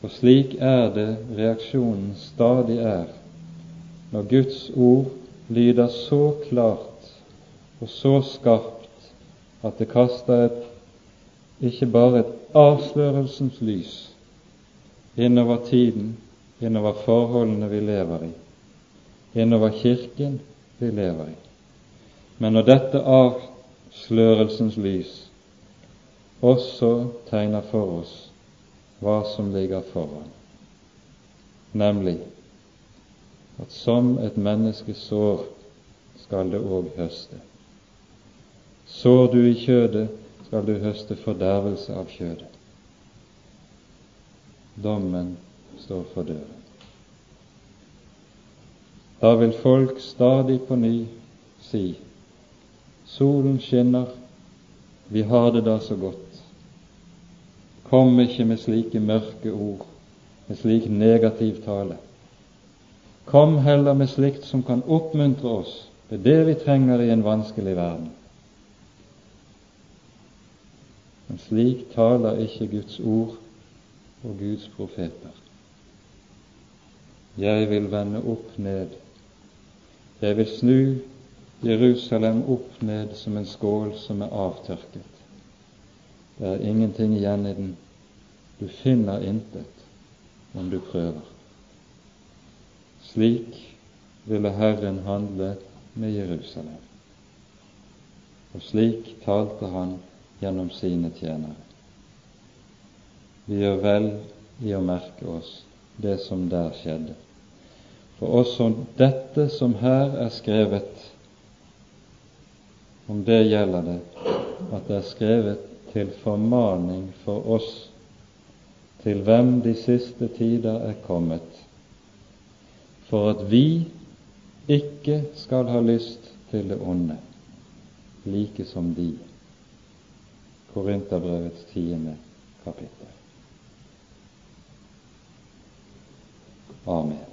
For slik er det reaksjonen stadig er når Guds ord lyder så klart og så skarpt at det kaster et, ikke bare et avslørelsens lys innover tiden, innover forholdene vi lever i, innover Kirken vi lever i. Men når dette av, slørelsens lys også tegner for oss hva som ligger foran, nemlig at som et menneske sår, skal det òg høste. Sår du i kjødet, skal du høste fordervelse av kjødet. Dommen står for døren. Da vil folk stadig på ny si Solen skinner, vi har det da så godt. Kom ikke med slike mørke ord, med slik negativ tale. Kom heller med slikt som kan oppmuntre oss. Er det vi trenger i en vanskelig verden. Men slik taler ikke Guds ord og Guds profeter. Jeg vil vende opp ned. Jeg vil snu Jerusalem opp ned som en skål som er avtørket. Det er ingenting igjen i den. Du finner intet om du prøver. Slik ville Herren handle med Jerusalem. Og slik talte han gjennom sine tjenere. Vi gjør vel i å merke oss det som der skjedde. For også dette som her er skrevet, om det gjelder det at det er skrevet til formaning for oss, til hvem de siste tider er kommet, for at vi ikke skal ha lyst til det onde, like som de. Korinterbrevets tiende kapittel. Amen.